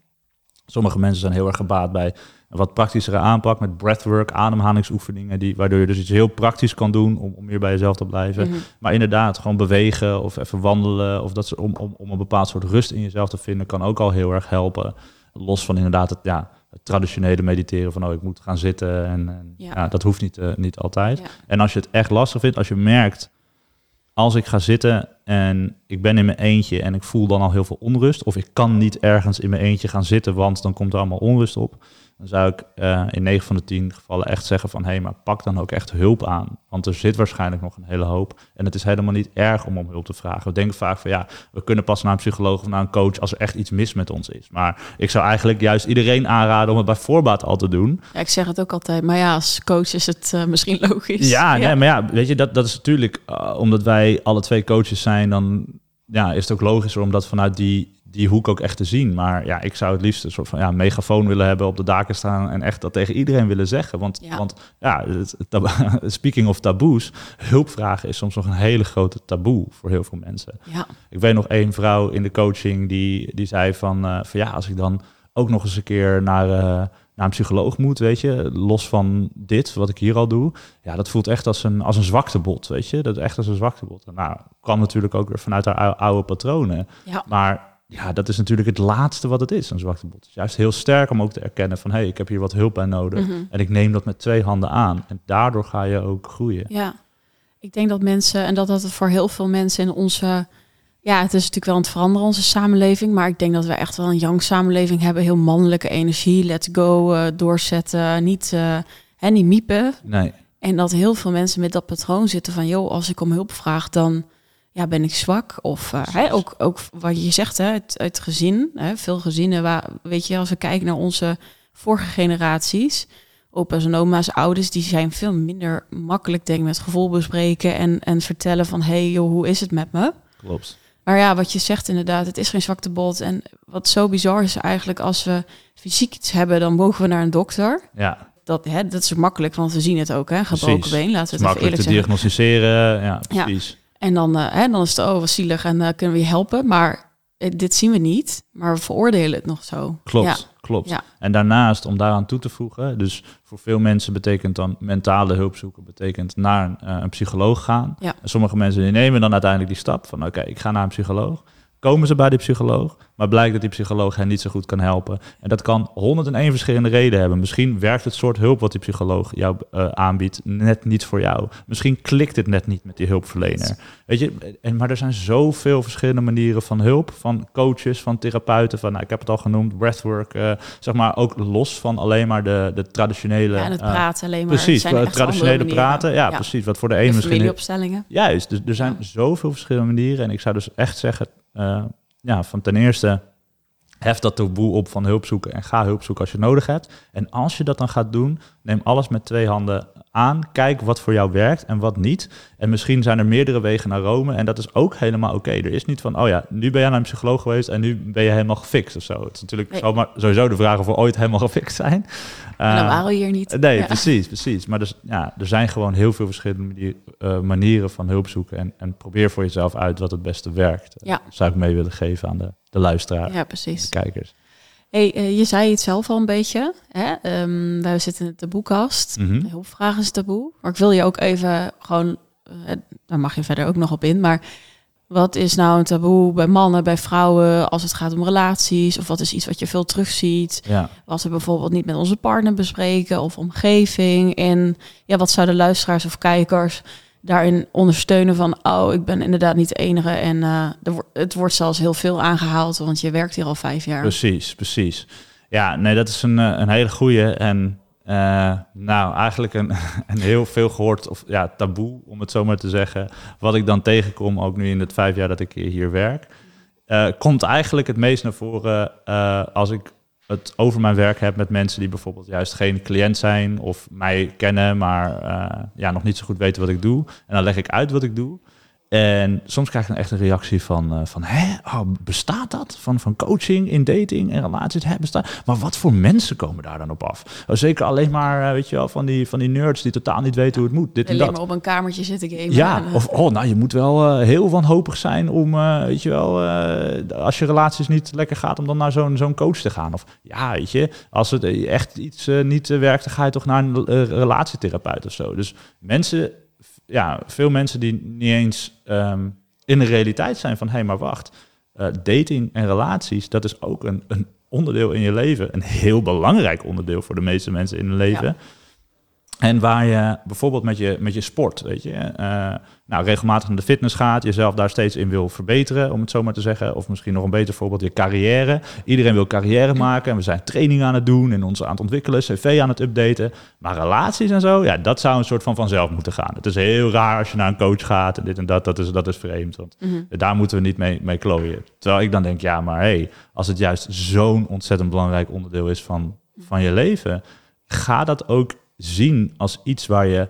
sommige mensen zijn heel erg gebaat bij een wat praktischere aanpak met breathwork, ademhalingsoefeningen, die, waardoor je dus iets heel praktisch kan doen om, om meer bij jezelf te blijven. Mhm. Maar inderdaad, gewoon bewegen of even wandelen of dat om, om, om een bepaald soort rust in jezelf te vinden, kan ook al heel erg helpen. Los van inderdaad het, ja, het traditionele mediteren van oh, ik moet gaan zitten. En, en Ja. ja. dat hoeft niet, eh, niet altijd. Ja. En als je het echt lastig vindt, als je merkt, als ik ga zitten en ik ben in mijn eentje en ik voel dan al heel veel onrust, of ik kan niet ergens in mijn eentje gaan zitten, want dan komt er allemaal onrust op, dan zou ik eh, in 9 van de 10 gevallen echt zeggen van hé, hey, maar pak dan ook echt hulp aan. Want er zit waarschijnlijk nog een hele hoop. En het is helemaal niet erg om om hulp te vragen. We denken vaak van ja, we kunnen pas naar een psycholoog of naar een coach als er echt iets mis met ons is. Maar ik zou eigenlijk juist iedereen aanraden om het bij voorbaat al te doen. Ja, ik zeg het ook altijd. Maar ja, als coach is het eh, misschien logisch. Ja, Nee, maar ja, weet je, dat, dat is natuurlijk, eh, omdat wij alle twee coaches zijn, dan ja, is het ook logischer om dat vanuit die, die hoek ook echt te zien. Maar ja, ik zou het liefst een soort van ja, megafoon willen hebben op de daken staan en echt dat tegen iedereen willen zeggen. Want Ja. want, ja speaking of taboes, hulpvragen is soms nog een hele grote taboe voor heel veel mensen. Ja, Ik weet nog één vrouw in de coaching die, die zei van, eh, van ja, als ik dan ook nog eens een keer naar, eh, naar een psycholoog moet, weet je, los van dit, wat ik hier al doe, ja, dat voelt echt als een, als een zwaktebod, weet je, dat is echt als een zwaktebod. En Nou, kwam natuurlijk ook weer vanuit haar ou- oude patronen, ja. maar ja, dat is natuurlijk het laatste wat het is, een zwaktebod. Het is juist heel sterk om ook te erkennen van, hé, hey, ik heb hier wat hulp bij nodig Mhm. en ik neem dat met twee handen aan. En daardoor ga je ook groeien. Ja, ik denk dat mensen, en dat dat het voor heel veel mensen in onze, ja, het is natuurlijk wel aan het veranderen, onze samenleving, maar ik denk dat we echt wel een young samenleving hebben, heel mannelijke energie, let's go, eh, doorzetten, niet, eh hè, niet miepen. Nee, En dat heel veel mensen met dat patroon zitten van, joh, als ik om hulp vraag, dan ja, ben ik zwak. Of eh, hè, ook, ook wat je zegt, hè, het, het gezin, hè, veel gezinnen, waar, weet je, als we kijken naar onze vorige generaties, opa's en oma's, ouders, die zijn veel minder makkelijk, denk ik, met gevoel bespreken en, en vertellen van, hey, joh, hoe is het met me? klopt. Maar ja, wat je zegt inderdaad, het is geen zwaktebod. En wat zo bizar is eigenlijk, als we fysiek iets hebben, dan mogen we naar een dokter. Ja, Dat, hè, dat is makkelijk, want we zien het ook, hè, gebroken been. Laten het we het even makkelijk te zeggen. diagnosticeren, ja, precies. En dan, eh, hè, dan is het, oh, wat zielig en eh, kunnen we je helpen. Maar eh, dit zien we niet, maar we veroordelen het nog zo. Klopt, Ja. klopt. Ja. En daarnaast, om daaraan toe te voegen, dus voor veel mensen betekent dan mentale hulp zoeken, betekent naar een, een psycholoog gaan. Ja. En sommige mensen die nemen dan uiteindelijk die stap van, oké, ik ga naar een psycholoog. Komen ze bij die psycholoog, maar blijkt dat die psycholoog hen niet zo goed kan helpen. En dat kan 101 verschillende redenen hebben. Misschien werkt het soort hulp wat die psycholoog jou eh, aanbiedt net niet voor jou. Misschien klikt het net niet met die hulpverlener. Weet je, en, maar er zijn zoveel verschillende manieren van hulp. Van coaches, van therapeuten, van, nou, ik heb het al genoemd, breathwork. eh, zeg maar ook los van alleen maar de, de traditionele... Ja, en het eh, praten alleen maar. precies, zijn traditionele praten. Ja, precies. Wat voor de een De misschien... familieopstellingen. Juist, dus er zijn Ja. zoveel verschillende manieren. En ik zou dus echt zeggen, ja, van ten eerste, hef dat taboe op van hulp zoeken en ga hulp zoeken als je nodig hebt. En als je dat dan gaat doen, neem alles met twee handen aan. Kijk wat voor jou werkt en wat niet. En misschien zijn er meerdere wegen naar Rome en dat is ook helemaal oké. Er is niet van, oh ja, nu ben jij naar een psycholoog geweest en nu ben je helemaal gefixt of zo. Het is natuurlijk Nee. zomaar, sowieso de vraag of we ooit helemaal gefixt zijn. En dan Eh, waren we hier niet. Nee, Ja. precies, precies. Maar dus, ja, er zijn gewoon heel veel verschillende manier- eh, manieren van hulp zoeken. En, en probeer voor jezelf uit wat het beste werkt. Ja. Dat zou ik mee willen geven aan de, de luisteraar Ja, precies. de kijkers. Hey, eh, je zei het zelf al een beetje. Hè? Ehm, wij zitten in de boekkast. Mhm. Heel vraag is taboe. Maar ik wil je ook even gewoon, eh, daar mag je verder ook nog op in. Maar wat is nou een taboe bij mannen, bij vrouwen, als het gaat om relaties? Of wat is iets wat je veel terugziet? Ja. Wat we bijvoorbeeld niet met onze partner bespreken of omgeving. En ja, wat zouden luisteraars of kijkers daarin ondersteunen van, oh, ik ben inderdaad niet de enige. En eh, het wordt zelfs heel veel aangehaald, want je werkt hier al vijf jaar. Precies, precies. Ja, nee, dat is een, eh, een hele goeie en eh, nou, eigenlijk een, heel veel gehoord, of ja, taboe, om het zo maar te zeggen, wat ik dan tegenkom, ook nu in het vijf jaar dat ik hier werk, komt eigenlijk het meest naar voren als ik het over mijn werk heb met mensen die bijvoorbeeld juist geen cliënt zijn of mij kennen, maar eh, ja, nog niet zo goed weten wat ik doe. En dan leg ik uit wat ik doe. En soms krijg ik dan echt een reactie van, eh, van hè, oh, bestaat dat? Van, van coaching in dating en relaties, hè, bestaat? Maar wat voor mensen komen daar dan op af? Oh, zeker alleen maar, eh, weet je wel, van die, van die nerds die totaal niet weten hoe het moet. Dit en dat. maar op een kamertje zitten gamen. Ja, en, eh, of oh, nou, je moet wel heel wanhopig zijn om, weet je wel, als je relaties niet lekker gaat, om dan naar zo'n zo'n coach te gaan. Of ja, weet je, als het echt iets niet werkt, dan ga je toch naar een relatietherapeut of zo. Dus mensen, ja, veel mensen die niet eens ehm, in de realiteit zijn van, hé, hey, maar wacht, eh, dating en relaties, dat is ook een, een onderdeel in je leven. Een heel belangrijk onderdeel voor de meeste mensen in hun leven. Ja. En waar je bijvoorbeeld met je, met je sport, weet je, eh, nou, regelmatig naar de fitness gaat, jezelf daar steeds in wil verbeteren, om het zo maar te zeggen. Of misschien nog een beter voorbeeld, je carrière. Iedereen wil carrière maken en we zijn training aan het doen en ons aan het ontwikkelen, cv aan het updaten. Maar relaties en zo, ja, dat zou een soort van vanzelf moeten gaan. Het is heel raar als je naar een coach gaat en dit en dat, dat is, dat is vreemd. Want mhm. daar moeten we niet mee, mee klooien. Terwijl ik dan denk, ja, maar hey, als het juist zo'n ontzettend belangrijk onderdeel is van, van je leven, ga dat ook zien als iets waar je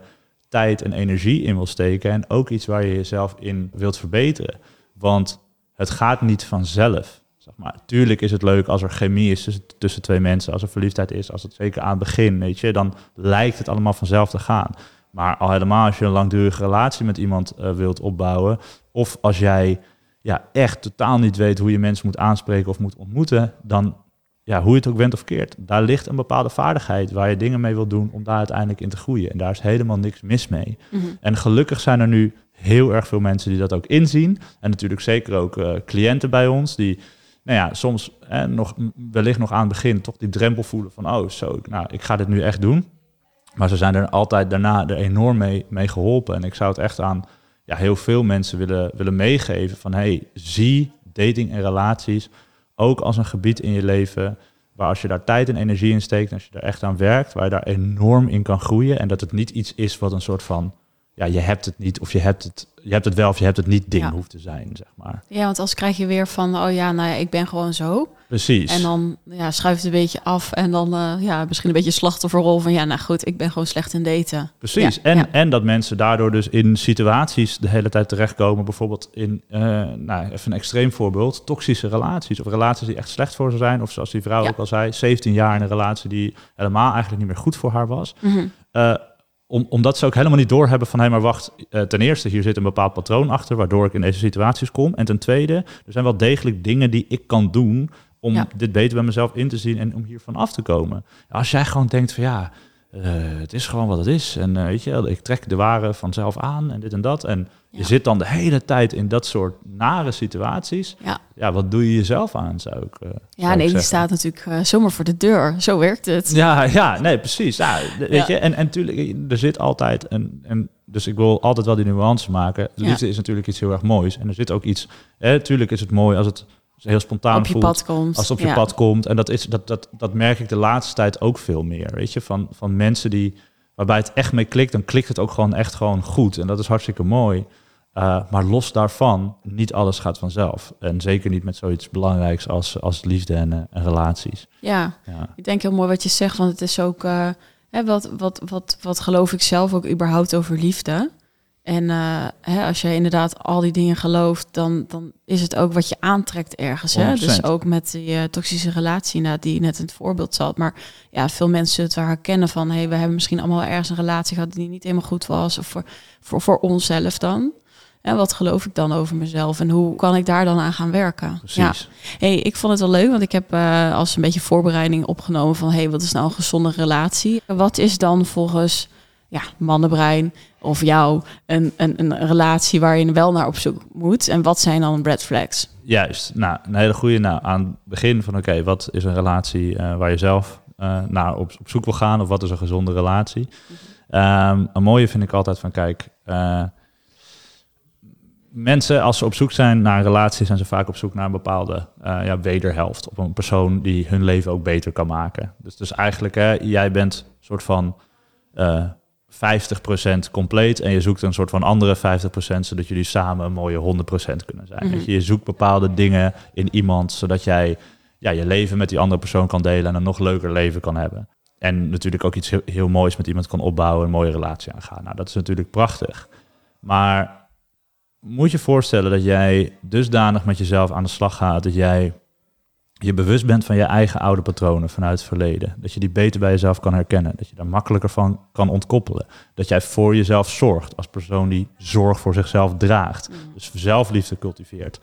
tijd en energie in wil steken en ook iets waar je jezelf in wilt verbeteren. Want het gaat niet vanzelf. Zeg maar, tuurlijk is het leuk als er chemie is tussen, twee mensen, als er verliefdheid is, als het zeker aan het begin, weet je, dan lijkt het allemaal vanzelf te gaan. Maar al helemaal als je een langdurige relatie met iemand eh, wilt opbouwen, of als jij ja, echt totaal niet weet hoe je mensen moet aanspreken of moet ontmoeten, dan, ja, hoe je het ook bent of keert, daar ligt een bepaalde vaardigheid waar je dingen mee wilt doen om daar uiteindelijk in te groeien. En daar is helemaal niks mis mee. Mhm. En gelukkig zijn er nu heel erg veel mensen die dat ook inzien. En natuurlijk zeker ook eh, cliënten bij ons die, nou ja, soms eh, nog, wellicht nog aan het begin toch die drempel voelen van, oh, zo, nou, ik ga dit nu echt doen. Maar ze zijn er altijd daarna er enorm mee, mee geholpen. En ik zou het echt aan ja, heel veel mensen willen, willen meegeven van, hey, zie dating en relaties ook als een gebied in je leven waar als je daar tijd en energie in steekt, als je er echt aan werkt, waar je daar enorm in kan groeien en dat het niet iets is wat een soort van, ja, je hebt het niet of je hebt het, je hebt het wel of je hebt het niet ding Ja. hoeft te zijn, zeg maar. Ja, want als krijg je weer van, oh ja, nou ja, ik ben gewoon zo. Precies. En dan ja, schuift het een beetje af. En dan eh, ja, misschien een beetje slachtofferrol van, ja, nou goed, ik ben gewoon slecht in daten. Precies. Ja, en, ja. en dat mensen daardoor dus in situaties de hele tijd terechtkomen. Bijvoorbeeld in, eh, nou, even een extreem voorbeeld, toxische relaties. Of relaties die echt slecht voor ze zijn. Of zoals die vrouw ook al zei, 17 jaar in een relatie die helemaal eigenlijk niet meer goed voor haar was. Eh, om, omdat ze ook helemaal niet doorhebben van, hé, maar wacht, eh, ten eerste, hier zit een bepaald patroon achter, waardoor ik in deze situaties kom. En ten tweede, er zijn wel degelijk dingen die ik kan doen om Ja. dit beter bij mezelf in te zien en om hiervan af te komen. Als jij gewoon denkt van, ja, eh, het is gewoon wat het is. En eh, weet je, ik trek de ware vanzelf aan en dit en dat. En je zit dan de hele tijd in dat soort nare situaties. Ja. Ja, wat doe je jezelf aan, zou ik eh, zou Ja, ik nee, die staat natuurlijk eh, zomaar voor de deur. Zo werkt het. Ja, ja, nee, precies. Ja, weet je, en, en natuurlijk, er zit altijd een, een, dus ik wil altijd wel die nuance maken. Liefde is natuurlijk iets heel erg moois. En er zit ook iets, hè, tuurlijk is het mooi als het heel spontaan op je voelt. pad komt. Als het op je pad komt. En dat, is, dat, dat, dat merk ik de laatste tijd ook veel meer. Weet je, van, van mensen die, waarbij het echt mee klikt, dan klikt het ook gewoon echt gewoon goed. En dat is hartstikke mooi. Uh, maar los daarvan, niet alles gaat vanzelf. En zeker niet met zoiets belangrijks als, als liefde en, uh, en relaties. Ja, Ja. ik denk heel mooi wat je zegt, want het is ook, uh, hè, wat, wat, wat, wat geloof ik zelf ook überhaupt over liefde. En hè, als je inderdaad al die dingen gelooft, dan, dan is het ook wat je aantrekt ergens. Hè? 100%. Dus ook met die toxische relatie nou, die net in het voorbeeld zat. Maar ja, veel mensen het wel herkennen van... hey, we hebben misschien allemaal ergens een relatie gehad die niet helemaal goed was. Of voor, voor, voor onszelf dan. En wat geloof ik dan over mezelf? En hoe kan ik daar dan aan gaan werken? Precies. Ja. Hey, ik vond het wel leuk, want ik heb uh, als een beetje voorbereiding opgenomen van... hey, wat is nou een gezonde relatie? Wat is dan volgens ja, mannenbrein of jou een, een, een relatie waar je wel naar op zoek moet? En wat zijn dan red flags? Juist, nou, een hele goede. Nou, aan het begin van oké, wat is een relatie uh, waar je zelf uh, naar op, op zoek wil gaan? Of wat is een gezonde relatie? Um, een mooie vind ik altijd van, kijk, uh, mensen als ze op zoek zijn naar een relatie, zijn ze vaak op zoek naar een bepaalde ja, wederhelft. Op een persoon die hun leven ook beter kan maken. Dus, dus eigenlijk, hè, jij bent een soort van 50% compleet en je zoekt een soort van andere 50% zodat jullie samen een mooie 100% kunnen zijn. Mm -hmm. je, je zoekt bepaalde dingen in iemand zodat jij ja, je leven met die andere persoon kan delen en een nog leuker leven kan hebben. En natuurlijk ook iets heel, heel moois met iemand kan opbouwen, een mooie relatie aangaan. Nou, dat is natuurlijk prachtig. Maar moet je voorstellen dat jij dusdanig met jezelf aan de slag gaat dat jij je bewust bent van je eigen oude patronen vanuit het verleden. Dat je die beter bij jezelf kan herkennen. Dat je daar makkelijker van kan ontkoppelen. Dat jij voor jezelf zorgt als persoon die zorg voor zichzelf draagt. Dus zelfliefde cultiveert.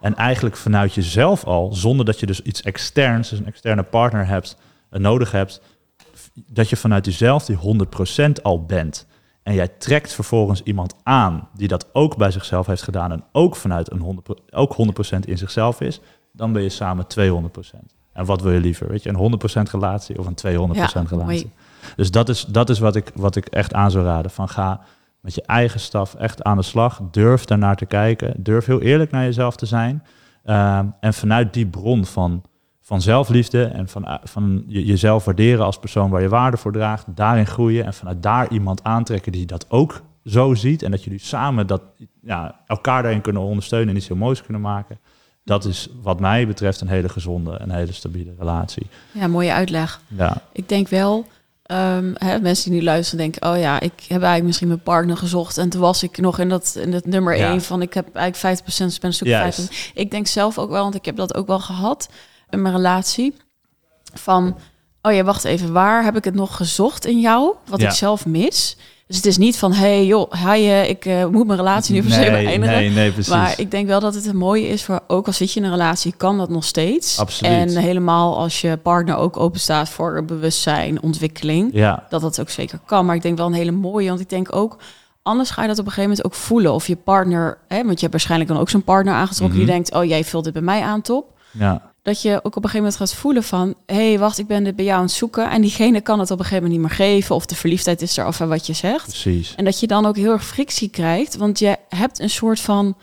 En eigenlijk vanuit jezelf al, zonder dat je dus iets externs, dus een externe partner hebt, uh, nodig hebt, dat je vanuit jezelf die 100% al bent. En jij trekt vervolgens iemand aan die dat ook bij zichzelf heeft gedaan en ook vanuit een 100, ook 100% in zichzelf is, dan ben je samen 200%. En wat wil je liever? Weet je, een 100% relatie of een 200% Ja, relatie? mooi. Dus dat is, dat is wat, ik, wat ik echt aan zou raden. Van ga met je eigen staf echt aan de slag. Durf daarnaar te kijken. Durf heel eerlijk naar jezelf te zijn. Ehm, en vanuit die bron van, van zelfliefde en van, eh, van je, jezelf waarderen als persoon waar je waarde voor draagt, daarin groeien en vanuit daar iemand aantrekken die dat ook zo ziet en dat jullie samen dat, ja, elkaar daarin kunnen ondersteunen en iets heel moois kunnen maken. Dat is wat mij betreft een hele gezonde en hele stabiele relatie. Ja, mooie uitleg. Ja, Ik denk wel, ehm, hè, mensen die nu luisteren denken, oh ja, ik heb eigenlijk misschien mijn partner gezocht en toen was ik nog in dat, in dat nummer Ja. 1 van ik heb eigenlijk 50% spend zoek Juist. 50%. Ik denk zelf ook wel, want ik heb dat ook wel gehad in mijn relatie, van, oh ja, wacht even, waar heb ik het nog gezocht in jou, wat Ja. ik zelf mis? Dus het is niet van, hey joh, hi, eh, ik eh, moet mijn relatie nu se nee, beëindigen. nee, nee, precies. Maar ik denk wel dat het een mooie is voor, ook al zit je in een relatie, kan dat nog steeds. Absoluut. En helemaal als je partner ook open staat voor bewustzijn, ontwikkeling, ja, dat dat ook zeker kan. Maar ik denk wel een hele mooie, want ik denk ook, anders ga je dat op een gegeven moment ook voelen. Of je partner, hè, want je hebt waarschijnlijk dan ook zo'n partner aangetrokken Mhm. die denkt, oh jij vult dit bij mij aan, top. ja, Dat je ook op een gegeven moment gaat voelen van, hé, hey, wacht, ik ben dit bij jou aan het zoeken. En diegene kan het op een gegeven moment niet meer geven. Of de verliefdheid is er af en wat je zegt. precies. En dat je dan ook heel erg frictie krijgt. Want je hebt een soort van.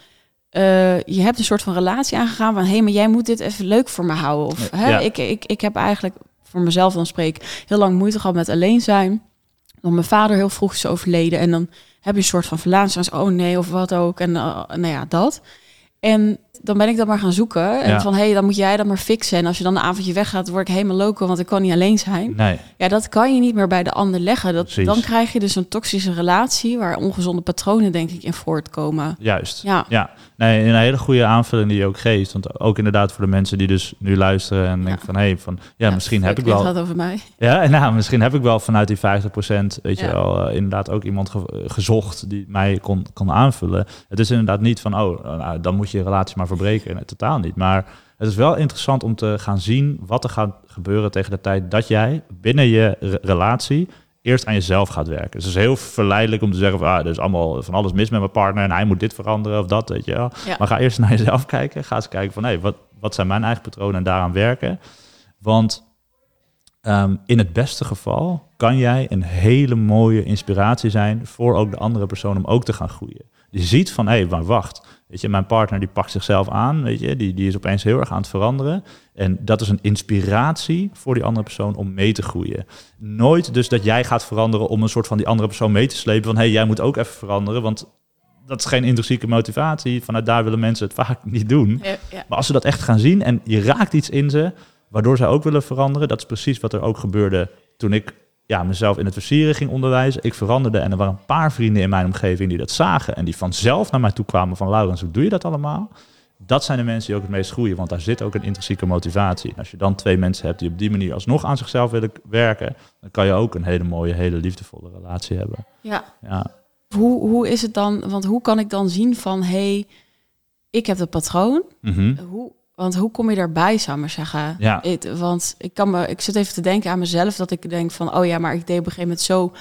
eh, je hebt een soort van relatie aangegaan van hé, hey, maar jij moet dit even leuk voor me houden. Of hè, ik, ik, ik heb eigenlijk voor mezelf dan spreek heel lang moeite gehad met alleen zijn. Want mijn vader heel vroeg is overleden. En dan heb je een soort van. Zoals, oh nee, of wat ook. En eh, nou ja, dat. En dan ben ik dat maar gaan zoeken. En Ja. van hé, hey, dan moet jij dat maar fixen. En als je dan een avondje weggaat, word ik helemaal loco, want ik kan niet alleen zijn. Nee, Ja, dat kan je niet meer bij de ander leggen. Dat, Precies. dan krijg je dus een toxische relatie waar ongezonde patronen denk ik in voortkomen. juist. Ja, Ja, nee, een hele goede aanvulling die je ook geeft. Want ook inderdaad voor de mensen die dus nu luisteren en denken van... hé, hey, van ja, misschien heb ik Het wel... gaat over mij. Ja, en nou, misschien heb ik wel vanuit die 50% weet je Ja. wel, eh, inderdaad ook iemand ge- gezocht die mij kon, kon aanvullen. Het is inderdaad niet van, oh, nou, dan moet je je relatie maar verbreken. Nee, totaal niet. Maar het is wel interessant om te gaan zien wat er gaat gebeuren tegen de tijd dat jij binnen je re- relatie eerst aan jezelf gaat werken. Dus het is heel verleidelijk om te zeggen van, ah, er is allemaal van alles mis met mijn partner en hij moet dit veranderen of dat, weet je wel. Ja. Maar ga eerst naar jezelf kijken. Ga eens kijken van, hé, wat, wat zijn mijn eigen patronen en daaraan werken. Want Ehm, in het beste geval kan jij een hele mooie inspiratie zijn voor ook de andere persoon om ook te gaan groeien. Je ziet van, hé, hey, maar wacht, weet je, mijn partner die pakt zichzelf aan, weet je, die, die is opeens heel erg aan het veranderen. En dat is een inspiratie voor die andere persoon om mee te groeien. Nooit dus dat jij gaat veranderen om een soort van die andere persoon mee te slepen van, hé, hey, jij moet ook even veranderen, want dat is geen intrinsieke motivatie. Vanuit daar willen mensen het vaak niet doen. Ja, ja. Maar als ze dat echt gaan zien en je raakt iets in ze, waardoor zij ook willen veranderen, dat is precies wat er ook gebeurde toen ik ja, mezelf in het versieren ging onderwijzen. Ik veranderde en er waren een paar vrienden in mijn omgeving die dat zagen en die vanzelf naar mij toe kwamen van Laurens, hoe doe je dat allemaal? Dat zijn de mensen die ook het meest groeien, want daar zit ook een intrinsieke motivatie. En als je dan twee mensen hebt die op die manier alsnog aan zichzelf willen werken, dan kan je ook een hele mooie, hele liefdevolle relatie hebben. ja. Ja, Hoe, hoe is het dan? Want hoe kan ik dan zien van hey, ik heb het patroon. Mhm. Hoe, want hoe kom je daarbij, zou ik maar zeggen? Ja. Want ik kan me, ik zit even te denken aan mezelf dat ik denk van, oh ja, maar ik deed op een gegeven moment zo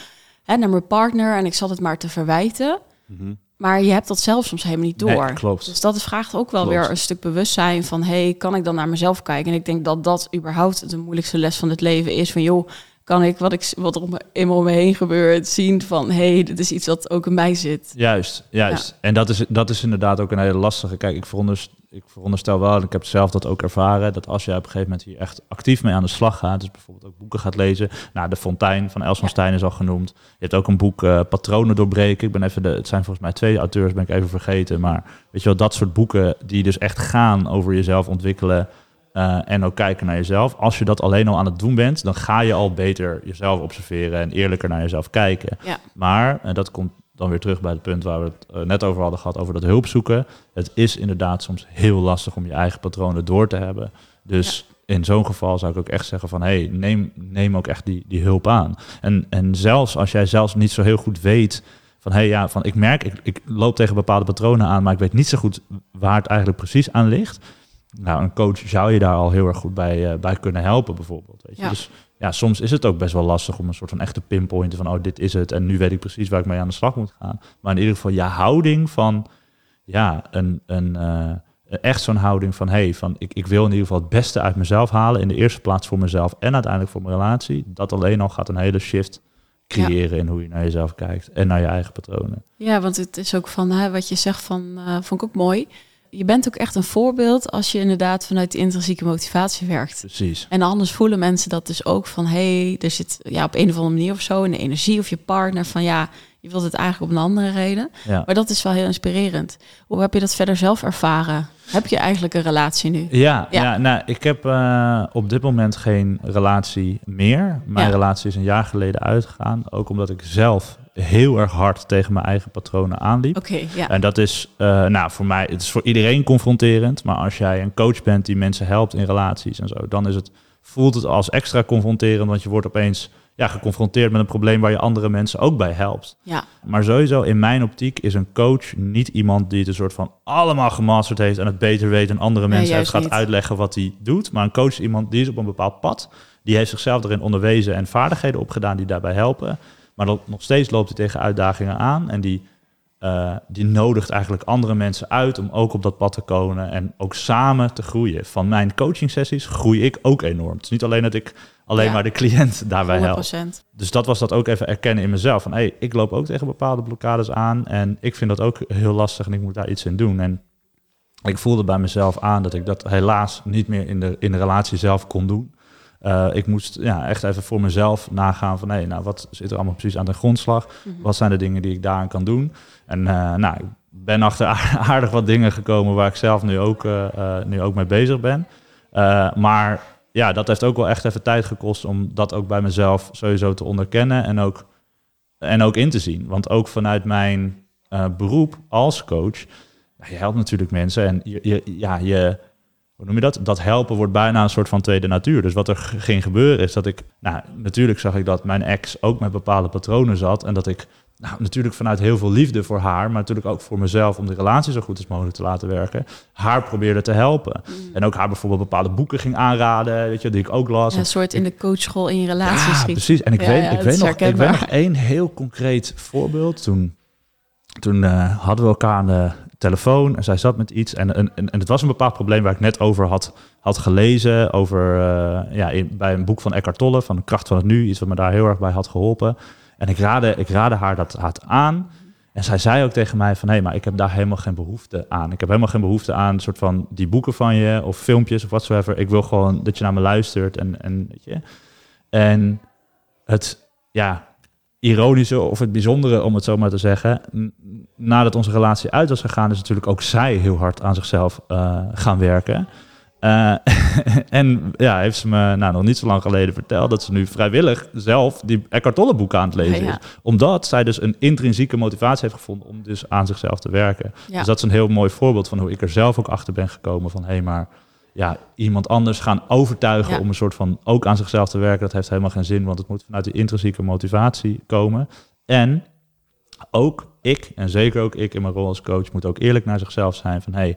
hè, naar mijn partner en ik zat het maar te verwijten. Mhm. Maar je hebt dat zelf soms helemaal niet door. Nee, klopt. Dus dat vraagt ook wel Klopt. weer een stuk bewustzijn van, hey, kan ik dan naar mezelf kijken? En ik denk dat dat überhaupt de moeilijkste les van het leven is. Van, joh, kan ik wat, ik, wat er om in me om me heen gebeurt zien van, hey, dit is iets wat ook in mij zit. Juist, juist. En dat is, dat is inderdaad ook een hele lastige. Kijk, ik veronderstel, ik veronderstel wel, en ik heb zelf dat ook ervaren, dat als je op een gegeven moment hier echt actief mee aan de slag gaat, dus bijvoorbeeld ook boeken gaat lezen. Nou, De Fontein van Els van. Stijn is al genoemd. Je hebt ook een boek eh, Patronen doorbreken. Ik ben even de, het zijn volgens mij twee auteurs, ben ik even vergeten. Maar weet je wel, dat soort boeken die dus echt gaan over jezelf ontwikkelen. Eh, en ook kijken naar jezelf. Als je dat alleen al aan het doen bent, dan ga je al beter jezelf observeren en eerlijker naar jezelf kijken. Ja. Maar, en dat komt dan weer terug bij het punt waar we het eh, net over hadden gehad, over dat hulp zoeken. Het is inderdaad soms heel lastig om je eigen patronen door te hebben. Dus in zo'n geval zou ik ook echt zeggen van, hey, neem, neem ook echt die, die hulp aan. En, en zelfs als jij zelfs niet zo heel goed weet van, hey, ja, van ik merk, ik, ik loop tegen bepaalde patronen aan, maar ik weet niet zo goed waar het eigenlijk precies aan ligt. Nou, een coach zou je daar al heel erg goed bij, eh, bij kunnen helpen, bijvoorbeeld. Weet je? Ja. Dus ja, soms is het ook best wel lastig om een soort van echte pinpointen van, oh, dit is het en nu weet ik precies waar ik mee aan de slag moet gaan. Maar in ieder geval je houding van, ja, een, een, eh, echt zo'n houding van, hey, van ik, ik wil in ieder geval het beste uit mezelf halen, in de eerste plaats voor mezelf en uiteindelijk voor mijn relatie. Dat alleen al gaat een hele shift creëren in hoe je naar jezelf kijkt en naar je eigen patronen. Ja, want het is ook van hè, wat je zegt van, eh, vond ik ook mooi. Je bent ook echt een voorbeeld als je inderdaad vanuit de intrinsieke motivatie werkt. Precies. En anders voelen mensen dat dus ook van, hé, hey, er zit ja, op een of andere manier of zo in de energie of je partner van, ja, je wilt het eigenlijk op een andere reden. Ja. Maar dat is wel heel inspirerend. Hoe heb je dat verder zelf ervaren? Heb je eigenlijk een relatie nu? Ja, ja. Ja. nou, ik heb eh, op dit moment geen relatie meer. Mijn Ja. relatie is een jaar geleden uitgegaan. Ook omdat ik zelf heel erg hard tegen mijn eigen patronen aanliep. Oké, ja. En dat is, eh, nou, voor mij, het is voor iedereen confronterend. Maar als jij een coach bent die mensen helpt in relaties en zo, dan is het, voelt het als extra confronterend. Want je wordt opeens ja, geconfronteerd met een probleem waar je andere mensen ook bij helpt. Ja, Maar sowieso, in mijn optiek, is een coach niet iemand die het een soort van allemaal gemasterd heeft en het beter weet en andere Nee, mensen juist gaat niet. uitleggen wat hij doet. Maar een coach is iemand die is op een bepaald pad. Die heeft zichzelf erin onderwezen en vaardigheden opgedaan die daarbij helpen. Maar dan, nog steeds loopt hij tegen uitdagingen aan en die, eh, die nodigt eigenlijk andere mensen uit om ook op dat pad te komen en ook samen te groeien. Van mijn coaching sessies groei ik ook enorm. Het is niet alleen dat ik alleen Ja. maar de cliënt daarbij help 100%. dus dat was dat ook even erkennen in mezelf. Van hey, ik loop ook tegen bepaalde blokkades aan. En ik vind dat ook heel lastig en ik moet daar iets in doen. En ik voelde bij mezelf aan dat ik dat helaas niet meer in de, in de relatie zelf kon doen. Eh, ik moest ja, echt even voor mezelf nagaan van hey, nou, wat zit er allemaal precies aan de grondslag? Mhm. Wat zijn de dingen die ik daaraan kan doen? En eh, nou, ik ben achter aardig wat dingen gekomen waar ik zelf nu ook, eh, nu ook mee bezig ben. Maar ja, dat heeft ook wel echt even tijd gekost om dat ook bij mezelf sowieso te onderkennen en ook, en ook in te zien. Want ook vanuit mijn beroep als coach, je helpt natuurlijk mensen en je, je, ja, je, hoe noem je dat? Dat helpen wordt bijna een soort van tweede natuur. Dus wat er ging gebeuren is dat ik, nou, natuurlijk zag ik dat mijn ex ook met bepaalde patronen zat en dat ik, nou, natuurlijk vanuit heel veel liefde voor haar, maar natuurlijk ook voor mezelf om de relatie zo goed als mogelijk te laten werken, haar probeerde te helpen. En ook haar bijvoorbeeld bepaalde boeken ging aanraden, weet je, die ik ook las. Ja, een soort in de coachschool in je relatie Ja, schiet. precies. En ik Ja, weet, ja, ik weet, nog, ik weet nog één heel concreet voorbeeld. Toen, toen eh, hadden we elkaar aan de telefoon en zij zat met iets. En, en, en, het was een bepaald probleem waar ik net over had, had gelezen. Over, eh, ja, in, bij een boek van Eckhart Tolle, van de kracht van het nu. Iets wat me daar heel erg bij had geholpen. En ik raadde, ik raadde haar dat had aan. En zij zei ook tegen mij van, hé, maar ik heb daar helemaal geen behoefte aan. Ik heb helemaal geen behoefte aan een soort van die boeken van je of filmpjes of whatsoever. Ik wil gewoon dat je naar me luistert en, en weet je. En het, ja, ironische of het bijzondere, om het zo maar te zeggen, nadat onze relatie uit was gegaan, is natuurlijk ook zij heel hard aan zichzelf eh, gaan werken. Eh, en ja, heeft ze me nou, nog niet zo lang geleden verteld dat ze nu vrijwillig zelf die Eckhart Tolle boeken aan het lezen Ja, ja. is. Omdat zij dus een intrinsieke motivatie heeft gevonden om dus aan zichzelf te werken. Ja. Dus dat is een heel mooi voorbeeld van hoe ik er zelf ook achter ben gekomen van hé, hey, maar ja, iemand anders gaan overtuigen Ja. om een soort van ook aan zichzelf te werken, dat heeft helemaal geen zin, want het moet vanuit die intrinsieke motivatie komen. En ook ik, en zeker ook ik in mijn rol als coach, moet ook eerlijk naar zichzelf zijn van hey,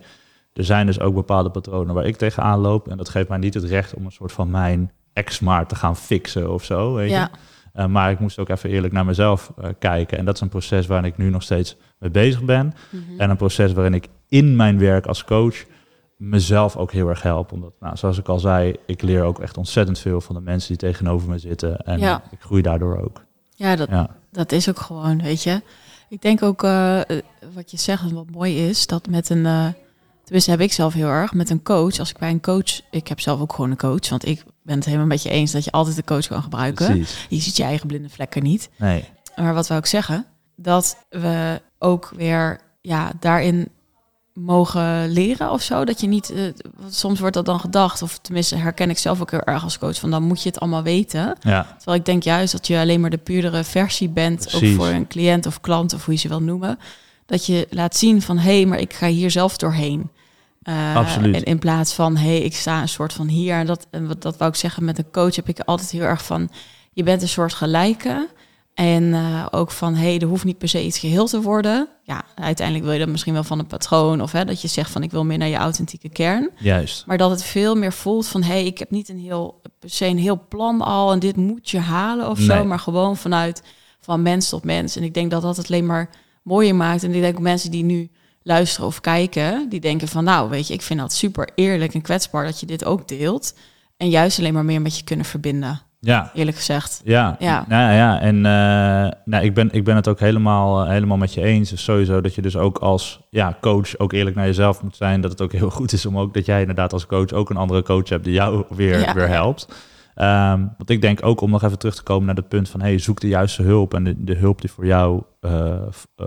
er zijn dus ook bepaalde patronen waar ik tegenaan loop. En dat geeft mij niet het recht om een soort van mijn ex-maar te gaan fixen of zo. Weet Ja. je? Eh, maar ik moest ook even eerlijk naar mezelf eh, kijken. En dat is een proces waarin ik nu nog steeds mee bezig ben. Mhm. En een proces waarin ik in mijn werk als coach mezelf ook heel erg help. Omdat, nou, zoals ik al zei, ik leer ook echt ontzettend veel van de mensen die tegenover me zitten. En Ja. ik groei daardoor ook. Ja, dat, Ja, dat is ook gewoon, weet je. Ik denk ook, eh, wat je zegt wat mooi is, dat met een, eh tenminste heb ik zelf heel erg, met een coach, als ik bij een coach, ik heb zelf ook gewoon een coach, want ik ben het helemaal met je eens dat je altijd een coach kan gebruiken. precies. Je ziet je eigen blinde vlekken niet. Nee, Maar wat wou ik zeggen? Dat we ook weer ja, daarin mogen leren of zo. Dat je niet, eh, soms wordt dat dan gedacht, of tenminste herken ik zelf ook heel erg als coach, van dan moet je het allemaal weten. ja, Terwijl ik denk juist dat je alleen maar de puurdere versie bent, Precies. ook voor een cliënt of klant of hoe je ze wil noemen. Dat je laat zien van hé, hey, maar ik ga hier zelf doorheen. Eh, Absoluut. En in plaats van hé, hey, ik sta een soort van hier. En dat, en wat, dat wou ik zeggen met een coach, heb ik altijd heel erg van je bent een soort gelijke. En eh, ook van hé, hey, er hoeft niet per se iets geheel te worden. Ja, uiteindelijk wil je dat misschien wel van een patroon of hè, dat je zegt van ik wil meer naar je authentieke kern. juist. Maar dat het veel meer voelt van hé, hey, ik heb niet een heel per se een heel plan al en dit moet je halen of zo, maar gewoon vanuit van mens tot mens. En ik denk dat dat het alleen maar mooier maakt. En ik denk ook mensen die nu luisteren of kijken, die denken van nou, weet je, ik vind dat super eerlijk en kwetsbaar dat je dit ook deelt. En juist alleen maar meer met je kunnen verbinden, Ja, eerlijk gezegd. Ja, Ja. Nou, ja. En eh, nou, ik, ben, ik ben het ook helemaal, eh, helemaal met je eens. Dus sowieso dat je dus ook als ja, coach ook eerlijk naar jezelf moet zijn. Dat het ook heel goed is om ook dat jij inderdaad als coach ook een andere coach hebt die jou weer, Ja. weer helpt. Ehm, want ik denk ook om nog even terug te komen naar het punt van hey, zoek de juiste hulp en de, de hulp die voor jou eh,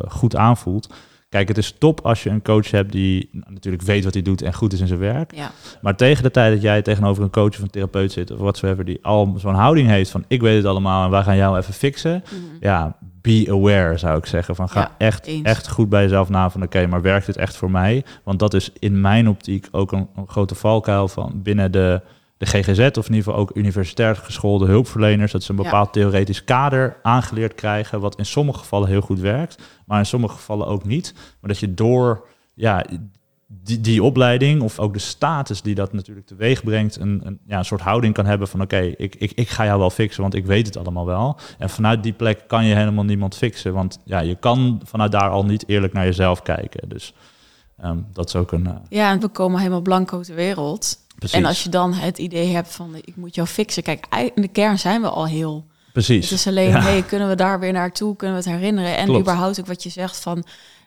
goed aanvoelt. Kijk, het is top als je een coach hebt die nou, natuurlijk weet wat hij doet en goed is in zijn werk. Ja, Maar tegen de tijd dat jij tegenover een coach of een therapeut zit of watsoever, die al zo'n houding heeft van ik weet het allemaal en wij gaan jou even fixen. Ja, be aware zou ik zeggen. Van ga Ja, echt, eens. echt goed bij jezelf na van oké, maar werkt dit echt voor mij? Want dat is in mijn optiek ook een, een grote valkuil van binnen de, de GGZ of in ieder geval ook universitair geschoolde hulpverleners. Dat ze een Ja. bepaald theoretisch kader aangeleerd krijgen, wat in sommige gevallen heel goed werkt, maar in sommige gevallen ook niet. Maar dat je door ja, die, die opleiding of ook de status die dat natuurlijk teweeg brengt, een, een, ja, een soort houding kan hebben van oké, ik, ik, ik ga jou wel fixen, want ik weet het allemaal wel. En vanuit die plek kan je helemaal niemand fixen, want ja, je kan vanuit daar al niet eerlijk naar jezelf kijken. Dus ehm, dat is ook een... eh, ja en we komen helemaal blanco ter wereld. precies, En als je dan het idee hebt van ik moet jou fixen. Kijk, in de kern zijn we al heel precies. Het is alleen, Ja. hey, kunnen we daar weer naartoe? Kunnen we het herinneren? En Klopt. überhaupt ook wat je zegt van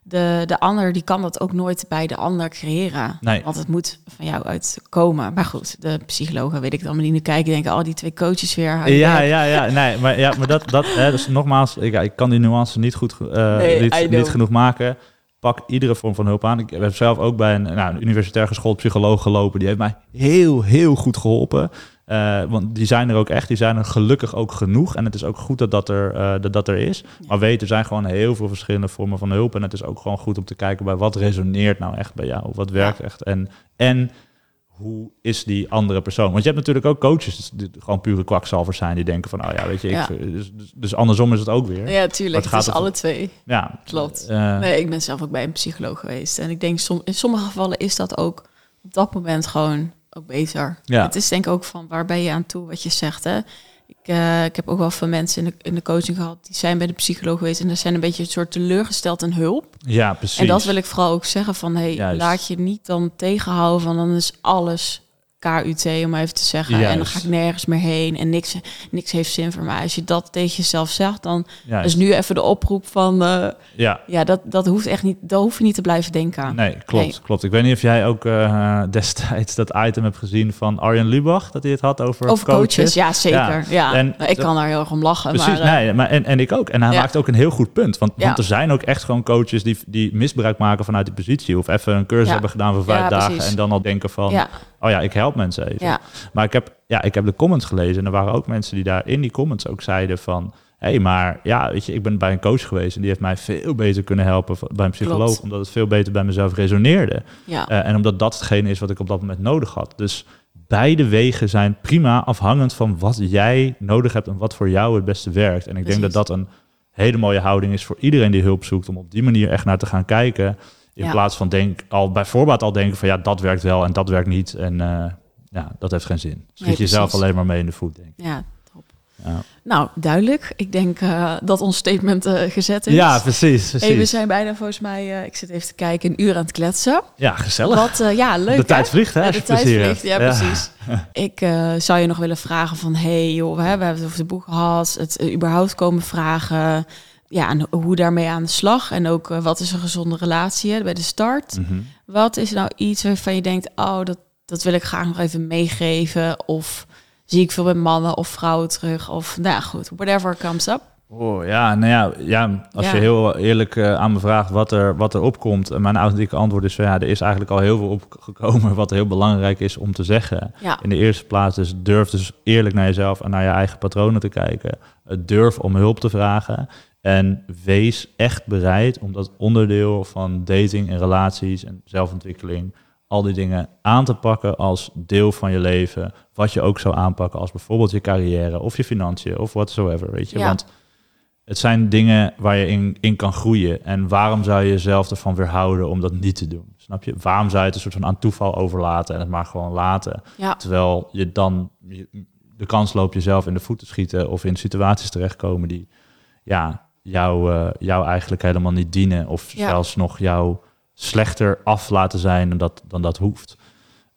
de, de ander, die kan dat ook nooit bij de ander creëren. Nee. Want het moet van jou uitkomen. Maar goed, de psychologen, weet ik dan, maar die nu kijken, denken, al die twee coaches weer. Ja, ja, ja, nee, maar, ja, maar dat, dat hè, dus nogmaals, ik, ik kan die nuance niet goed, eh, Nee, niet genoeg maken. Pak iedere vorm van hulp aan. Ik heb zelf ook bij een, nou, een universitair geschoold psycholoog gelopen. Die heeft mij heel, heel goed geholpen. Eh, want die zijn er ook echt. Die zijn er gelukkig ook genoeg. En het is ook goed dat dat er, eh, dat, dat er is. Maar weet, er zijn gewoon heel veel verschillende vormen van hulp. En het is ook gewoon goed om te kijken bij wat resoneert nou echt bij jou. Wat werkt echt. En, en hoe is die andere persoon? Want je hebt natuurlijk ook coaches die gewoon pure kwakzalvers zijn. Die denken van, oh ja, weet je, Ja. ik, dus, dus, dus andersom is het ook weer. Ja, tuurlijk. het gaat over- alle twee. Ja, Klopt. eh, Nee, ik ben zelf ook bij een psycholoog geweest. En ik denk, som, in sommige gevallen is dat ook op dat moment gewoon ook beter. Ja. Het is denk ik ook van, waar ben je aan toe, wat je zegt, hè? Ik, eh, ik heb ook wel veel mensen in de, in de coaching gehad, die zijn bij de psycholoog geweest en er zijn een beetje een soort teleurgesteld in hulp. ja, precies. En dat wil ik vooral ook zeggen van, hey, Juist. laat je niet dan tegenhouden van, dan is alles KUT, om even te zeggen. En dan ga ik nergens meer heen en niks, niks heeft zin voor mij. Als je dat tegen jezelf zegt, dan Juist. is nu even de oproep van, eh, Ja, ja, dat, dat hoeft echt niet, daar hoef je niet te blijven denken. nee, klopt, Nee. klopt. Ik weet niet of jij ook eh, destijds dat item hebt gezien van Arjen Lubach, dat hij het had over, Over coaches, ja zeker. Ja. En ik dat- kan daar heel erg om lachen. Precies, maar, eh, nee, maar en, en ik ook. En hij Ja. maakt ook een heel goed punt. Want, er zijn ook echt gewoon coaches die, die misbruik maken vanuit die positie. Of even een cursus hebben gedaan voor vijf dagen. precies. En dan al denken van, ja, oh ja, ik help mensen even. ja, Maar ik heb, ja, ik heb de comments gelezen en er waren ook mensen die daar in die comments ook zeiden van... hé, hey, maar ja, weet je, ik ben bij een coach geweest en die heeft mij veel beter kunnen helpen bij een psycholoog. Klopt. Omdat het veel beter bij mezelf resoneerde. ja. Eh, en omdat dat hetgene is wat ik op dat moment nodig had. Dus beide wegen zijn prima afhangend van wat jij nodig hebt en wat voor jou het beste werkt. En ik denk dat dat een hele mooie houding is voor iedereen die hulp zoekt, om op die manier echt naar te gaan kijken. In Ja. plaats van denk, al bij voorbaat al denken van ja, dat werkt wel en dat werkt niet. En eh, ja, dat heeft geen zin. Schiet Nee, jezelf alleen maar mee in de voet, denk ik. Ja, top. Ja, Nou, duidelijk. Ik denk eh, dat ons statement eh, gezet is. ja precies. precies. Hey, we zijn bijna volgens mij, ik zit even te kijken, een uur aan het kletsen. Ja, gezellig. Wat, ja, leuk de hè? tijd vliegt, hè? Ja, de tijd vliegt, ja, precies. Ik zou je nog willen vragen van, hey joh, we hebben het over het boek gehad, het überhaupt komen vragen, ja, en hoe daarmee aan de slag en ook eh, wat is een gezonde relatie hè, bij de start. Mhm. Wat is nou iets waarvan je denkt, oh, dat, dat wil ik graag nog even meegeven of zie ik veel bij mannen of vrouwen terug of, nou ja, goed, whatever comes up. Oh, ja, nou ja, ja als Ja. je heel eerlijk eh, aan me vraagt wat er, wat er opkomt, en mijn authentieke antwoord is van ja, er is eigenlijk al heel veel opgekomen wat heel belangrijk is om te zeggen. Ja, In de eerste plaats dus durf dus eerlijk naar jezelf en naar je eigen patronen te kijken. Eh, Durf om hulp te vragen. En wees echt bereid om dat onderdeel van dating en relaties en zelfontwikkeling, al die dingen aan te pakken als deel van je leven. Wat je ook zou aanpakken als bijvoorbeeld je carrière of je financiën of whatsoever, weet je. Ja. Want het zijn dingen waar je in, in kan groeien. En waarom zou je jezelf ervan weerhouden om dat niet te doen? Snap je? Waarom zou je het een soort van aan toeval overlaten en het maar gewoon laten? ja, Terwijl je dan de kans loopt jezelf in de voet te schieten of in situaties terechtkomen die ja, jou, eh, jou eigenlijk helemaal niet dienen. Of Ja. zelfs nog jou slechter af laten zijn dan dat, dan dat hoeft.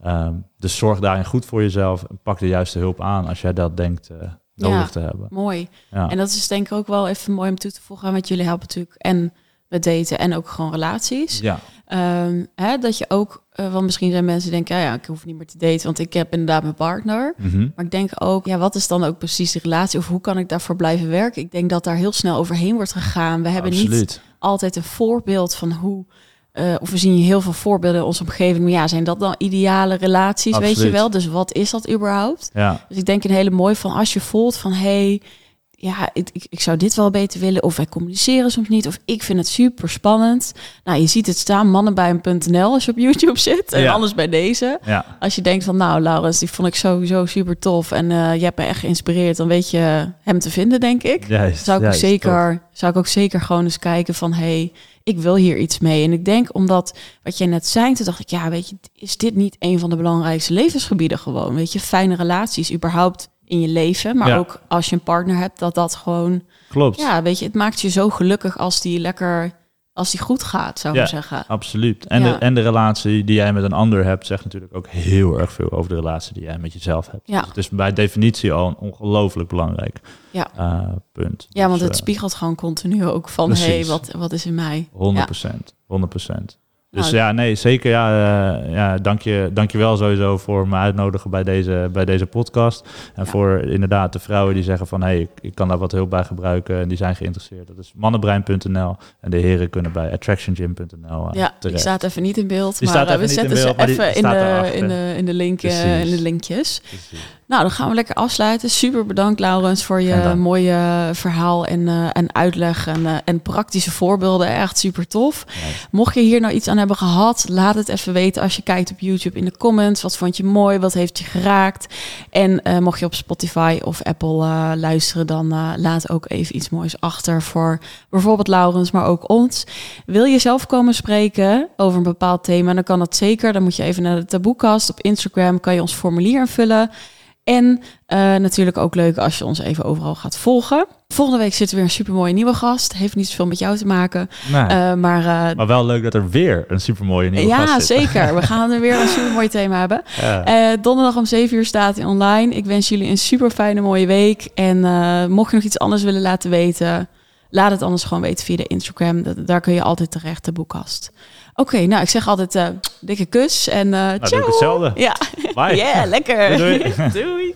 Ehm, dus zorg daarin goed voor jezelf en pak de juiste hulp aan als jij dat denkt eh, nodig Ja. te hebben. mooi. Ja. En dat is denk ik ook wel even mooi om toe te voegen, want jullie helpen natuurlijk en met daten en ook gewoon relaties. ja. Ehm, hè, dat je ook, eh, want misschien zijn mensen denken, ja, ja, ik hoef niet meer te daten, want ik heb inderdaad mijn partner. Mhm. Maar ik denk ook, ja, wat is dan ook precies de relatie of hoe kan ik daarvoor blijven werken? Ik denk dat daar heel snel overheen wordt gegaan. We hebben niet altijd een voorbeeld van hoe, eh, of we zien heel veel voorbeelden in onze omgeving. Maar ja, zijn dat dan ideale relaties, weet je wel? Dus wat is dat überhaupt? Ja. Dus ik denk een hele mooi van als je voelt van hey, ja, ik, ik, ik zou dit wel beter willen. Of wij communiceren soms niet. Of ik vind het super spannend. Nou, je ziet het staan, mannenbij.nl als je op YouTube zit. En Ja. anders bij deze. ja. Als je denkt van nou, Laurens, die vond ik sowieso super tof. En eh, je hebt me echt geïnspireerd. Dan weet je hem te vinden, denk ik. Juist, Zou ik, ook juist, tof. zeker, zou ik ook zeker gewoon eens kijken van hey, ik wil hier iets mee. En ik denk omdat wat jij net zei, toen dacht ik, ja, weet je, is dit niet een van de belangrijkste levensgebieden gewoon? Weet je, fijne relaties überhaupt in je leven, maar Ja. ook als je een partner hebt, dat dat gewoon, Klopt. ja, weet je, het maakt je zo gelukkig als die lekker, als die goed gaat, zou ik Ja. zeggen. Absoluut. En, Ja. de, en de relatie die jij met een ander hebt, zegt natuurlijk ook heel erg veel over de relatie die jij met jezelf hebt. Ja. Dus het is bij definitie al een ongelooflijk belangrijk Ja. eh, punt. Ja, want Dus, het eh, spiegelt gewoon continu ook van, precies. hey, wat, wat is in mij? 100%. 100%. Dus Nou, ja, nee, zeker. Ja, eh, ja dank, je, dank je wel sowieso voor me uitnodigen bij deze, bij deze podcast. En Ja. voor inderdaad de vrouwen die zeggen van... hé, hey, ik, ik kan daar wat hulp bij gebruiken en die zijn geïnteresseerd. Dat is mannenbrein.nl en de heren kunnen bij attractiongym.nl uh, Ja, die terecht. staat even niet in beeld, Die maar eh, we zetten ze even in de, in, de, in, de link, eh, in de linkjes. Precies. Nou, dan gaan we lekker afsluiten. Super bedankt, Laurens, voor je mooie verhaal en, eh, en uitleg en, eh, en praktische voorbeelden. Echt super tof. Mocht je hier nou iets aan hebben gehad, laat het even weten als je kijkt op YouTube in de comments. Wat vond je mooi? Wat heeft je geraakt? En eh, mocht je op Spotify of Apple luisteren, dan laat ook even iets moois achter voor bijvoorbeeld Laurens, maar ook ons. Wil je zelf komen spreken over een bepaald thema, dan kan dat zeker. Dan moet je even naar de taboekast. Op Instagram kan je ons formulier invullen. En eh, natuurlijk ook leuk als je ons even overal gaat volgen. Volgende week zit er weer een supermooie nieuwe gast. Heeft niet zoveel met jou te maken. Nee. Eh, maar eh, maar wel leuk dat er weer een supermooie nieuwe ja, gast zit. zeker. We gaan er weer een supermooi thema hebben. Ja. Donderdag om 7 uur staat hij online. Ik wens jullie een super fijne mooie week. En mocht je nog iets anders willen laten weten, laat het anders gewoon weten via de Instagram. Dat- daar kun je altijd terecht, de boekkast. Oké, nou ik zeg altijd eh, dikke kus en Nou, doe ciao. ik hetzelfde. Ja, Bye. yeah, lekker. Doei, doei. Doei.